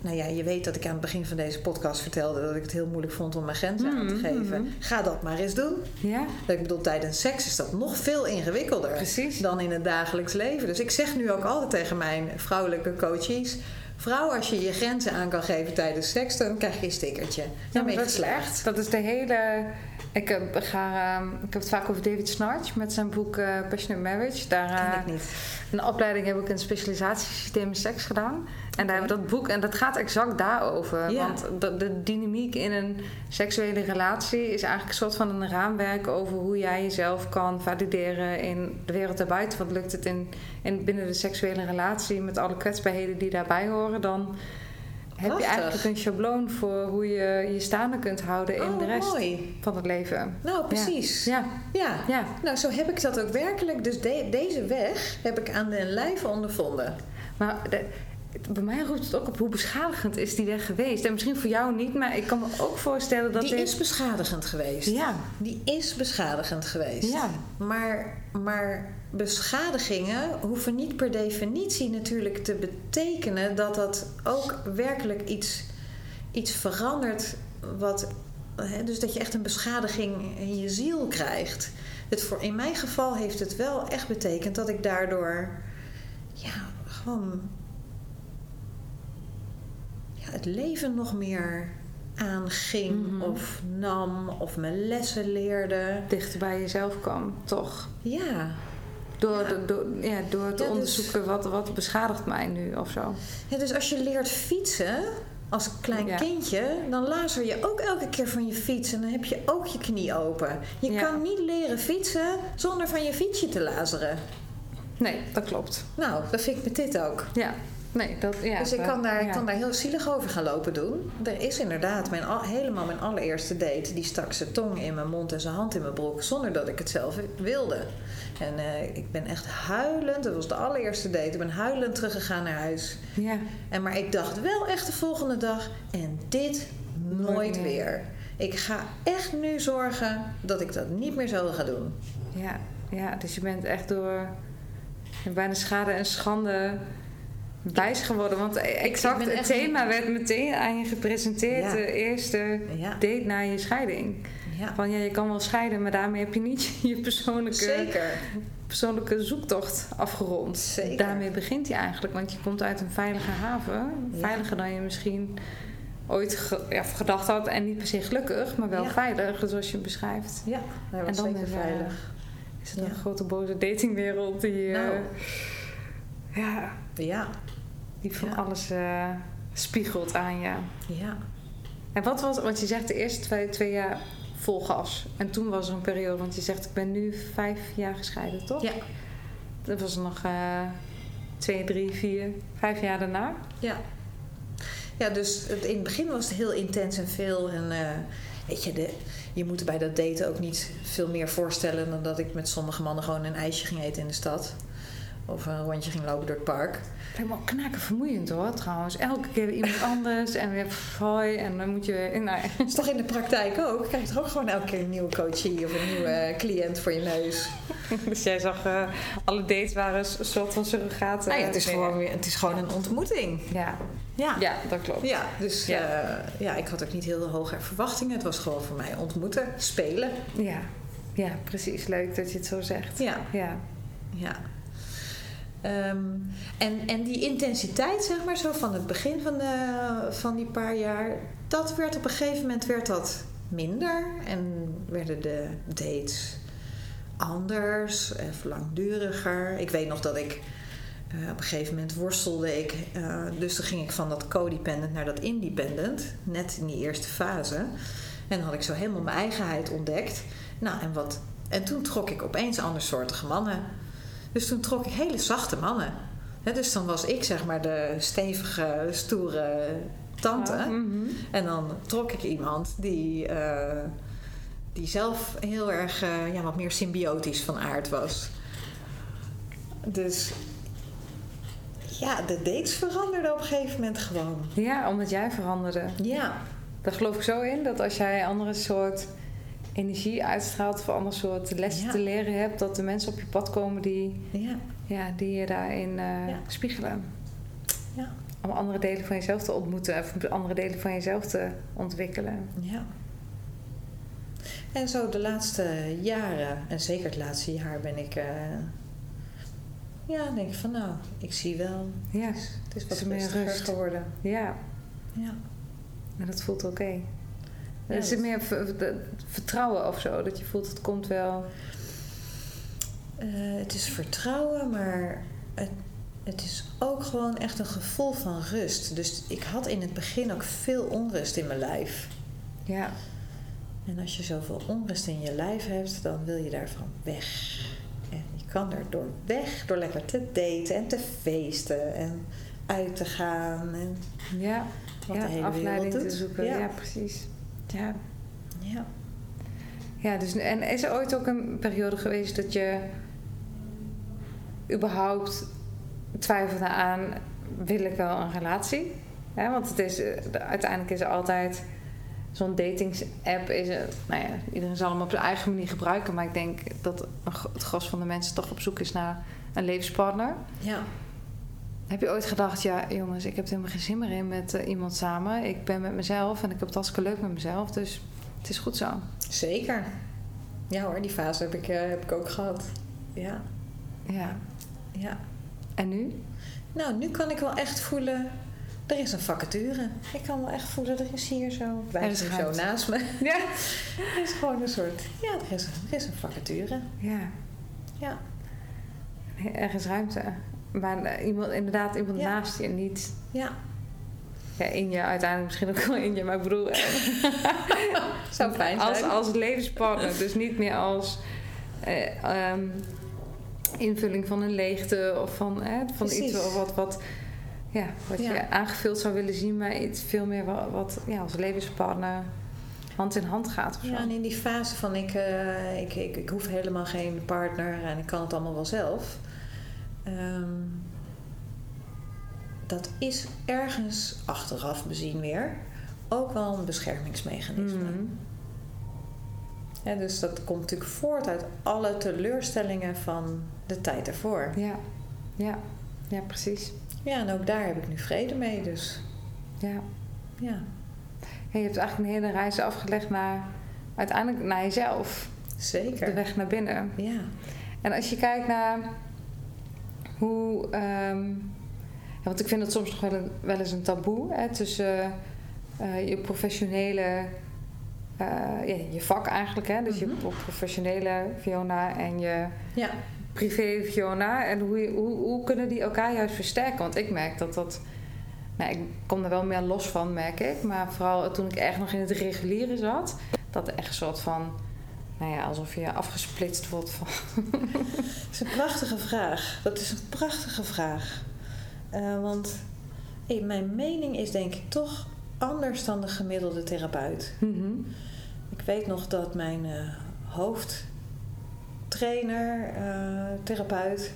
nou ja, je weet dat ik aan het begin van deze podcast vertelde dat ik het heel moeilijk vond om mijn grenzen aan te Mhm, geven. mhm. Ga dat maar eens doen. Ja, Ik bedoel, tijdens seks is dat nog veel ingewikkelder Precies. dan in het dagelijks leven. Dus ik zeg nu ook altijd tegen mijn vrouwelijke coaches: Vrouw, als je je grenzen aan kan geven tijdens seks, dan krijg je een stickertje. Dan ben je dat is geslaagd. echt. Dat is de hele. Ik heb, ga, ehm, ik heb het vaak over David Snarch met zijn boek eh, Passionate Marriage. Daar, eh, Ken ik niet. in de opleiding heb ik een specialisatiesysteem in seks gedaan. En daar hebben we dat boek, en dat gaat exact daarover. Ja. Want de, de dynamiek in een seksuele relatie is eigenlijk een soort van een raamwerk over hoe jij jezelf kan valideren in de wereld daarbuiten. Want lukt het in, in binnen de seksuele relatie met alle kwetsbaarheden die daarbij horen, dan heb je eigenlijk een schabloon voor hoe je je staande kunt houden in Oh, de rest mooi. van het leven. Nou, precies. Ja, Ja. ja. Nou, zo heb ik dat ook werkelijk. Dus de- deze weg heb ik aan de lijve ondervonden. Maar de- bij mij roept het ook op hoe beschadigend is die weg geweest. En misschien voor jou niet, maar ik kan me ook voorstellen dat Die dit... is beschadigend geweest. Ja, Die is beschadigend geweest. Ja. Maar, maar beschadigingen hoeven niet per definitie natuurlijk te betekenen dat dat ook werkelijk iets, iets verandert. Wat, hè, dus dat je echt een beschadiging in je ziel krijgt. Het voor, in mijn geval heeft het wel echt betekend dat ik daardoor ja, gewoon ja, het leven nog meer aanging Mhm. of nam of mijn lessen leerde. dichter bij jezelf kwam, toch? Ja, Door, Ja. de- door, ja, door te Ja, dus- onderzoeken wat, wat beschadigt mij nu of zo. Ja, dus als je leert fietsen als klein kindje, dan lazer je ook elke keer van je fiets en dan heb je ook je knie open. Je kan niet leren fietsen zonder van je fietsje te lazeren. Nee, dat klopt. Nou, dat vind ik met dit ook. Ja, nee, dat... Ja, dus ik kan, daar, ik kan daar heel zielig over gaan lopen doen. Er is inderdaad mijn, al- helemaal mijn allereerste date. Die stak zijn tong in mijn mond en zijn hand in mijn broek. Zonder dat ik het zelf wilde. En eh, ik ben echt huilend. Dat was de allereerste date. Ik ben huilend teruggegaan naar huis. Ja, En maar ik dacht wel echt de volgende dag. En dit nooit meer. weer. Ik ga echt nu zorgen dat ik dat niet meer zo ga doen. ja, ja, dus je bent echt door bijna schade en schande wijs geworden. Want exact het thema werd meteen aan je gepresenteerd. Ja. De eerste date na je scheiding. ja. Van ja, je kan wel scheiden, maar daarmee heb je niet je persoonlijke, zeker. persoonlijke zoektocht afgerond. Zeker. Daarmee begint hij eigenlijk, want je komt uit een veilige haven. Ja. Veiliger dan je misschien ooit ge- ja, gedacht had. En niet per se gelukkig, maar wel Ja. veilig, zoals je beschrijft. Ja, hij was En dan zeker eh, veilig. Is het een grote boze datingwereld die, eh, Nou. ja, Ja, die van Ja. alles eh, spiegelt aan je. ja. En wat was, want je zegt de eerste twee, twee jaar vol gas. En toen was er een periode, want je zegt ik ben nu vijf jaar gescheiden, toch? Ja. Dat was nog eh, twee, drie, vier, vijf jaar daarna. Ja. Ja, dus het, in het begin was het heel intens en veel. En eh, weet je, de, je moet bij dat daten ook niet veel meer voorstellen dan dat ik met sommige mannen gewoon een ijsje ging eten in de stad. Of een rondje ging lopen door het park. Ook knaken vermoeiend hoor, trouwens. Elke keer iemand anders en weer pff, hoi. En dan moet je weer... Nou. Dat is toch in de praktijk ook? Krijg je toch ook gewoon elke keer een nieuwe coachie of een nieuwe cliënt voor je neus? Dus jij zag, eh, alle dates waren een soort van surrogaat. Nou ja, eh, het, is gewoon weer, het is gewoon een ontmoeting. Ja, Ja. ja dat klopt. Ja, dus Ja. ja. ja, ik had ook niet heel hoge verwachtingen. Het was gewoon voor mij ontmoeten, spelen. Ja. ja, precies. Leuk dat je het zo zegt. Ja, Ja, ja. Ehm, en, en die intensiteit, zeg maar, zo van het begin van, van die paar jaar, dat werd op een gegeven moment werd dat minder. En werden de dates anders, of langduriger. Ik weet nog dat ik eh, op een gegeven moment worstelde ik. eh, dus toen ging ik van dat codependent naar dat independent. Net in die eerste fase. En dan had ik zo helemaal mijn eigenheid ontdekt. Nou, en, wat, en toen trok ik opeens andersoortige mannen. Dus toen trok ik hele zachte mannen. Dus dan was ik zeg maar de stevige, stoere tante. Ja, mhm. En dan trok ik iemand die, eh, die zelf heel erg eh, ja, wat meer symbiotisch van aard was. Dus ja, de dates veranderden op een gegeven moment gewoon. ja omdat jij veranderde. Ja, Daar geloof ik zo in dat als jij andere soort energie uitstraalt of ander soort lessen Ja. te leren hebt, dat de mensen op je pad komen die, Ja, ja, die je daarin eh, Ja. spiegelen. ja, Om andere delen van jezelf te ontmoeten of andere delen van jezelf te ontwikkelen. ja. En zo de laatste jaren, en zeker het laatste jaar, ben ik... eh, ja, denk ik van nou, ik zie wel. Ja, Het is wat er rustiger rust. geworden. ja. Ja. En dat voelt oké. Ja, er zit meer vertrouwen of zo, dat je voelt het komt wel. Eh, het is vertrouwen, maar het, het is ook gewoon echt een gevoel van rust. Dus ik had in het begin ook veel onrust in mijn lijf. Ja, En als je zoveel onrust in je lijf hebt, dan wil je daarvan weg. En je kan er door weg door lekker te daten en te feesten en uit te gaan. En, ja. Wat ja de hele afleiding te zoeken. Ja, Ja. precies. Ja. ja. Ja, dus, en is er ooit ook een periode geweest dat je überhaupt twijfelde aan, wil ik wel een relatie? Ja, want het is, eh, de- uiteindelijk is er altijd zo'n datingsapp. Is nou ja, iedereen zal hem op zijn eigen manier gebruiken. Maar ik denk dat het gros van de mensen toch op zoek is naar een levenspartner. ja. Heb je ooit gedacht, ja jongens, ik heb er helemaal geen zin meer in met eh, iemand samen. Ik ben met mezelf en ik heb het hartstikke leuk met mezelf. Dus het is goed zo. zeker. Ja hoor, die fase heb ik, eh, heb ik ook gehad. Ja, Ja. ja. En nu? Nou, nu kan ik wel echt voelen. Er is een vacature. Ik kan wel echt voelen, er is hier zo. Wij zijn zo naast me. Ja. Er is gewoon een soort. Ja, er is, er is een vacature. Ja. Ja. Er is ruimte. Maar eh, iemand, inderdaad iemand Ja. naast je, niet Ja. ja, in je, uiteindelijk misschien ook wel in je. Maar ik bedoel, eh, Zou fijn zijn. als, als levenspartner. Dus niet meer als eh, ehm, invulling van een leegte of van, eh, van Precies. iets wat, wat, ja, wat je aangevuld zou willen zien. Maar iets veel meer wat, wat ja, als levenspartner hand in hand gaat of zo. Ja, en in die fase van ik, ik, ik, ik hoef helemaal geen partner en ik kan het allemaal wel zelf. Ehm, dat is ergens achteraf bezien weer ook wel een beschermingsmechanisme. Ja, dus dat komt natuurlijk voort uit alle teleurstellingen van de tijd ervoor. Ja. Ja. ja, precies. Ja, en ook daar heb ik nu vrede mee. Dus Ja. ja, Ja, je hebt eigenlijk een hele reis afgelegd naar uiteindelijk naar jezelf. zeker. De weg naar binnen. Ja, En als je kijkt naar hoe. ehm, ja, want ik vind dat soms nog wel, een- wel eens een taboe hè, tussen eh, je professionele. eh, ja, je vak eigenlijk, hè? dus Mhm. je professionele Fiona en je ja, privé Fiona. En hoe, hoe, hoe kunnen die elkaar juist versterken? Want ik merk dat dat. Nou, ik kom er wel meer los van, merk ik. Maar vooral toen ik echt nog in het reguliere zat, dat er echt een soort van. Nou ja, alsof je afgesplitst wordt van. dat is een prachtige vraag. Dat is een prachtige vraag. Eh, want hey, mijn mening is denk ik toch anders dan de gemiddelde therapeut. Mhm. Ik weet nog dat mijn eh, hoofdtrainer, eh, therapeut,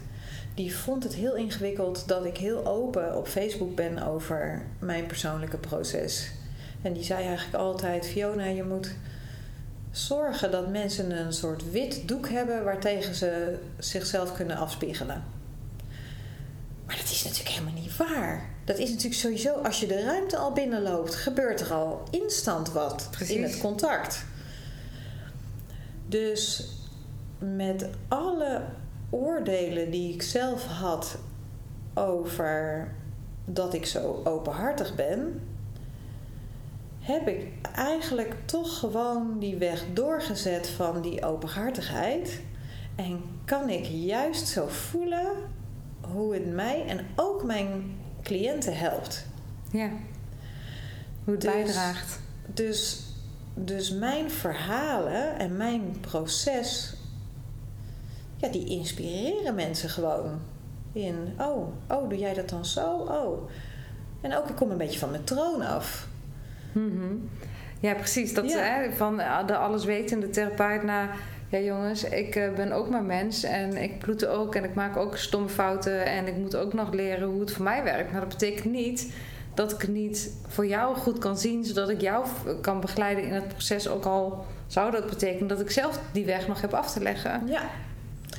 die vond het heel ingewikkeld dat ik heel open op Facebook ben over mijn persoonlijke proces. En die zei eigenlijk altijd: Fiona, je moet zorgen dat mensen een soort wit doek hebben waartegen ze zichzelf kunnen afspiegelen. Maar dat is natuurlijk helemaal niet waar. Dat is natuurlijk sowieso, als je de ruimte al binnenloopt, gebeurt er al instant wat Precies. in het contact. Dus met alle oordelen die ik zelf had over dat ik zo openhartig ben, heb ik eigenlijk toch gewoon die weg doorgezet van die openhartigheid. En kan ik juist zo voelen hoe het mij en ook mijn cliënten helpt. Ja. Hoe het Dus- bijdraagt. Dus, dus mijn verhalen en mijn proces, ja, die inspireren mensen gewoon. In, oh, oh, doe jij dat dan zo? Oh. En ook, ik kom een beetje van mijn troon af. Mhm. Ja, precies. Dat Ja. Hè, van eh, de alleswetende therapeut naar... Ja jongens, ik eh, ben ook maar mens en ik bloed ook en ik maak ook stomme fouten... en ik moet ook nog leren hoe het voor mij werkt. Maar dat betekent niet dat ik het niet voor jou goed kan zien, zodat ik jou kan begeleiden in het proces. Ook al zou dat betekenen dat ik zelf die weg nog heb af te leggen. Ja.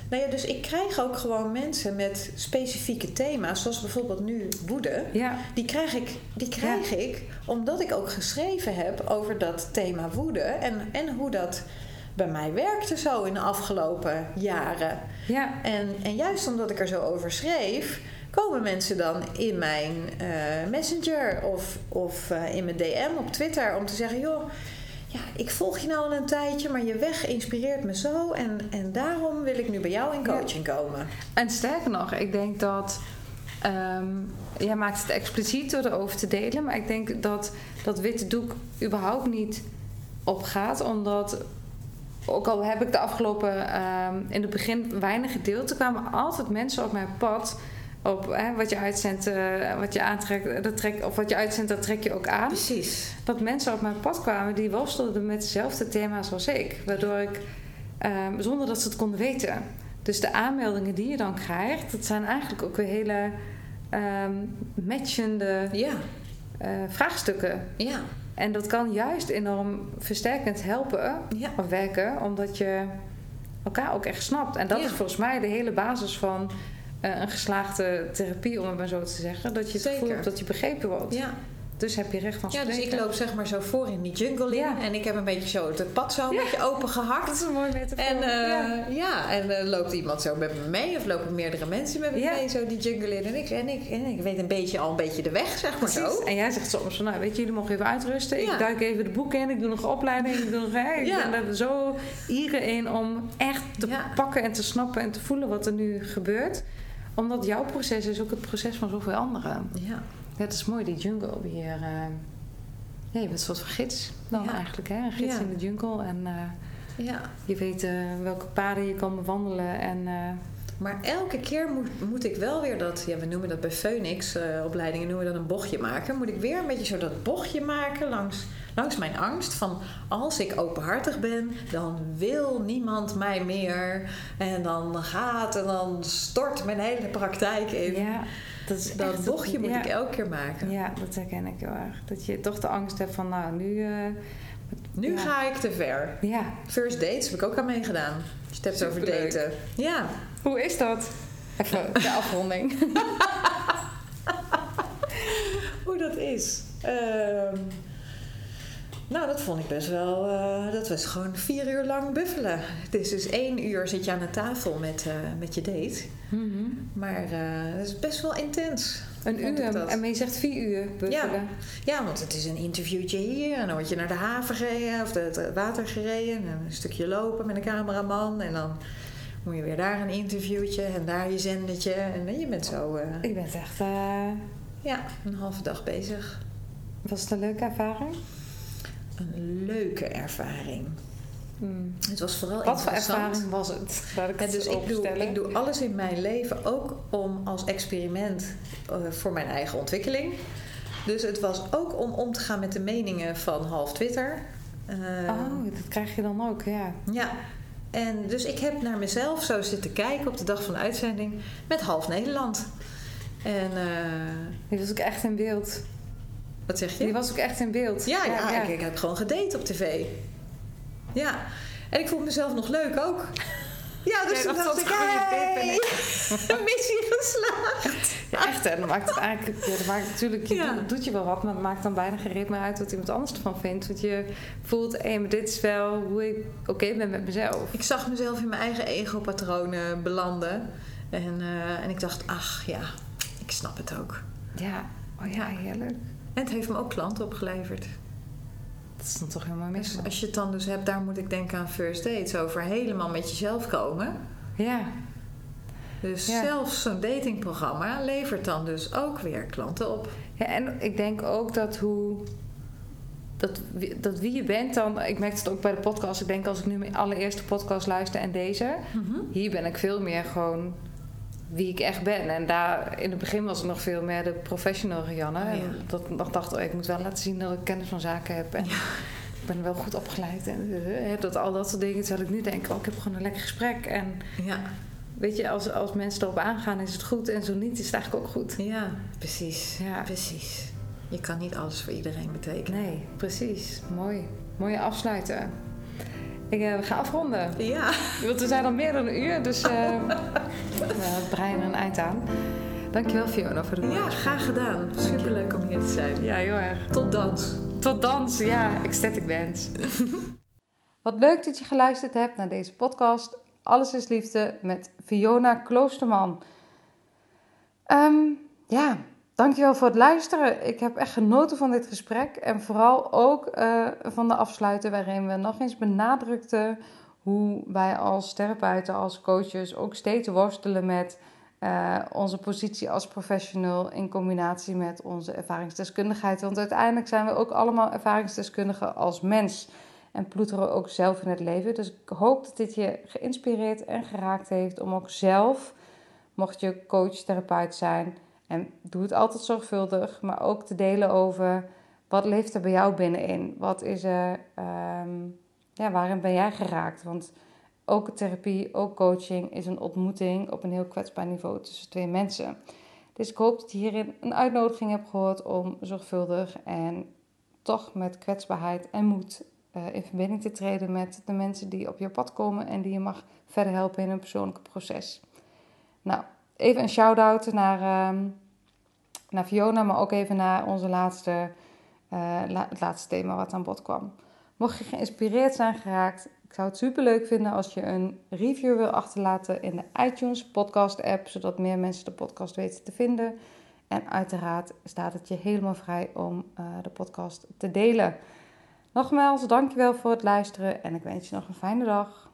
Nou ja, dus ik krijg ook gewoon mensen met specifieke thema's, zoals bijvoorbeeld nu woede. Ja, Die krijg ik, die krijg ik omdat ik ook geschreven heb over dat thema woede en, en hoe dat bij mij werkte zo in de afgelopen jaren. ja, En, en juist omdat ik er zo over schreef, komen mensen dan in mijn eh, messenger of, of eh, in mijn DM op Twitter om te zeggen: joh, ja, ik volg je nou al een tijdje, maar je weg inspireert me zo. En, en daarom wil ik nu bij jou in coaching komen. En sterker nog, ik denk dat. ehm, jij maakt het expliciet door erover te delen, maar ik denk dat dat witte doek überhaupt niet opgaat, omdat. Ook al heb ik de afgelopen, ehm, in het begin weinig gedeeld, er kwamen altijd mensen op mijn pad. Op hè, wat je uitzendt, eh, wat je aantrekt, dat trek, of wat je uitzendt, dat trek je ook aan. Precies. dat mensen op mijn pad kwamen die worstelden met dezelfde thema's als ik. Waardoor ik, ehm, zonder dat ze het konden weten. Dus de aanmeldingen die je dan krijgt, dat zijn eigenlijk ook weer hele ehm, matchende Ja, eh, vraagstukken. ja, En dat kan juist enorm versterkend helpen ja. of werken, omdat je elkaar ook echt snapt. En dat Ja. is volgens mij de hele basis van eh, een geslaagde therapie, om het maar zo te zeggen. Dat je het Zeker. gevoel hebt dat je begrepen wordt. ja. Dus heb je recht van Ja, spreken. dus ik loop zeg maar zo voor in die jungle in. Ja. En ik heb een beetje zo het pad zo een Ja. beetje open gehakt. Dat is een mooi metafoor. En, eh, ja. ja. en eh, loopt iemand zo met me mee, of lopen meerdere mensen met me Ja. mee, zo die jungle in. En ik, en, ik, en ik weet een beetje al een beetje de weg, zeg maar Precies. zo. En jij zegt soms van, nou weet je, jullie mogen even uitrusten. Ja. Ik duik even de boeken in, ik doe nog opleiding, ik doe nog... Hè, ik Ja. ben er zo ieren in om echt te Ja. pakken en te snappen en te voelen wat er nu gebeurt. Omdat jouw proces is ook het proces van zoveel anderen. Ja, het is mooi, die jungle hier. eh ja, je bent een soort van gids dan Ja. eigenlijk, hè? Een gids Ja. in de jungle. En eh, ja. je weet eh, welke paden je kan bewandelen. En Maar elke keer moet, moet ik wel weer dat, ja, we noemen dat bij Phoenix opleidingen, noemen we dat een bochtje maken. Moet ik weer een beetje zo dat bochtje maken langs, langs mijn angst van als ik openhartig ben, dan wil niemand mij meer. En dan gaat en dan stort mijn hele praktijk in. ja, dat is Dat bochtje moet ja. ik elke keer maken. Ja, dat herken ik heel erg. Dat je toch de angst hebt van, nou, nu... eh, Nu Ja. ga ik te ver. ja, First dates heb ik ook aan meegedaan. Als je het hebt over daten. Ja. hoe is dat? Even de afronding. Hoe dat is. Ehm, nou, dat vond ik best wel. eh, dat was gewoon vier uur lang buffelen. Het is dus één uur zit je aan de tafel met, eh, met je date. Mhm. Maar eh dat is best wel intens. Een uur. En je zegt vier uur buffelen. Ja, want het is een interviewtje hier. En dan word je naar de haven gereden of het water gereden. En een stukje lopen met een cameraman. En dan moet je weer daar een interviewtje en daar je zendertje. En je bent zo Ik ben echt... ja, een halve dag bezig. was het een leuke ervaring? Een leuke ervaring. Mm. Het was vooral Wat voor ervaring was het? Laat ik Ja, het dus ik doe, ik doe alles in mijn leven ook om als experiment eh, voor mijn eigen ontwikkeling. Dus het was ook om om te gaan met de meningen van half Twitter. Eh, Oh, dat krijg je dan ook, ja. Ja. En dus ik heb naar mezelf zo zitten kijken op de dag van de uitzending met half Nederland. En eh, Die was ook echt in beeld. Wat zeg je? Die was ook echt in beeld. Ja, ja, Ik, ik heb gewoon gedate op tv. Ja. En ik vond mezelf nog leuk ook. Ja, dus toen dat dacht was ik, hey, missie geslaagd. Ja, echt hè. Dan maakt het eigenlijk... Ja, dan maakt het natuurlijk... Je Ja. doet, doet je wel wat, maar het maakt dan bijna geen reet meer uit wat iemand anders ervan vindt. Want je voelt, hé, maar dit is wel hoe ik oké ben met mezelf. Ik zag mezelf in mijn eigen ego-patronen belanden. En, eh, en ik dacht, ach ja, ik snap het ook. Ja, oh ja, heerlijk. En het heeft me ook klanten opgeleverd. Dat is dan toch helemaal mis. Dus als je het dan dus hebt, daar moet ik denken aan first dates. Over helemaal met jezelf komen. Ja, Dus Ja. zelfs zo'n datingprogramma levert dan dus ook weer klanten op. Ja, en ik denk ook dat hoe. Dat, dat wie je bent dan. Ik merk het ook bij de podcast. Ik denk als ik nu mijn allereerste podcast luister en deze. Hier ben ik veel meer gewoon wie ik echt ben. En daar in het begin was het nog veel meer de professional Rianne. Oh, ja. En dat nog dacht oh, ik moet wel laten zien dat ik kennis van zaken heb. En ik ben wel goed opgeleid. En eh, dat, al dat soort dingen. Terwijl ik nu denk, oh, ik heb gewoon een lekker gesprek. En Ja, weet je, als, als mensen erop aangaan is het goed. En zo niet is het eigenlijk ook goed. ja precies. Ja. precies. je kan niet alles voor iedereen betekenen. Nee, precies. Mooi. Mooie afsluiten. Ik uh, ga afronden. Ja. Want we zijn al meer dan een uur, dus uh, we breien er een eind aan. Dankjewel Fiona voor de woord. Ja, graag gedaan. Superleuk om hier te zijn. Ja, heel erg. Tot dans. Tot dans, ja. Ecstatic dance. Wat leuk dat je geluisterd hebt naar deze podcast. Alles is liefde met Fiona Kloosterman. Um, ja, dankjewel voor het luisteren. Ik heb echt genoten van dit gesprek. En vooral ook uh, van de afsluiten waarin we nog eens benadrukten hoe wij als therapeuten, als coaches ook steeds worstelen met uh, onze positie als professional in combinatie met onze ervaringsdeskundigheid. Want uiteindelijk zijn we ook allemaal ervaringsdeskundigen als mens en ploeteren ook zelf in het leven. Dus ik hoop dat dit je geïnspireerd en geraakt heeft om ook zelf, mocht je coach, therapeut zijn, en doe het altijd zorgvuldig, maar ook te delen over wat leeft er bij jou binnenin? Wat is er, um, ja, waarin ben jij geraakt? Want ook therapie, ook coaching is een ontmoeting op een heel kwetsbaar niveau tussen twee mensen. Dus ik hoop dat je hierin een uitnodiging hebt gehoord om zorgvuldig en toch met kwetsbaarheid en moed uh, in verbinding te treden met de mensen die op je pad komen en die je mag verder helpen in een persoonlijke proces. Nou, even een shout-out naar, uh, naar Fiona, maar ook even naar onze laatste, la het laatste thema wat aan bod kwam. Mocht je geïnspireerd zijn geraakt, ik zou het super leuk vinden als je een review wil achterlaten in de iTunes podcast app, zodat meer mensen de podcast weten te vinden. En uiteraard staat het je helemaal vrij om uh, de podcast te delen. Nogmaals, dankjewel voor het luisteren en ik wens je nog een fijne dag.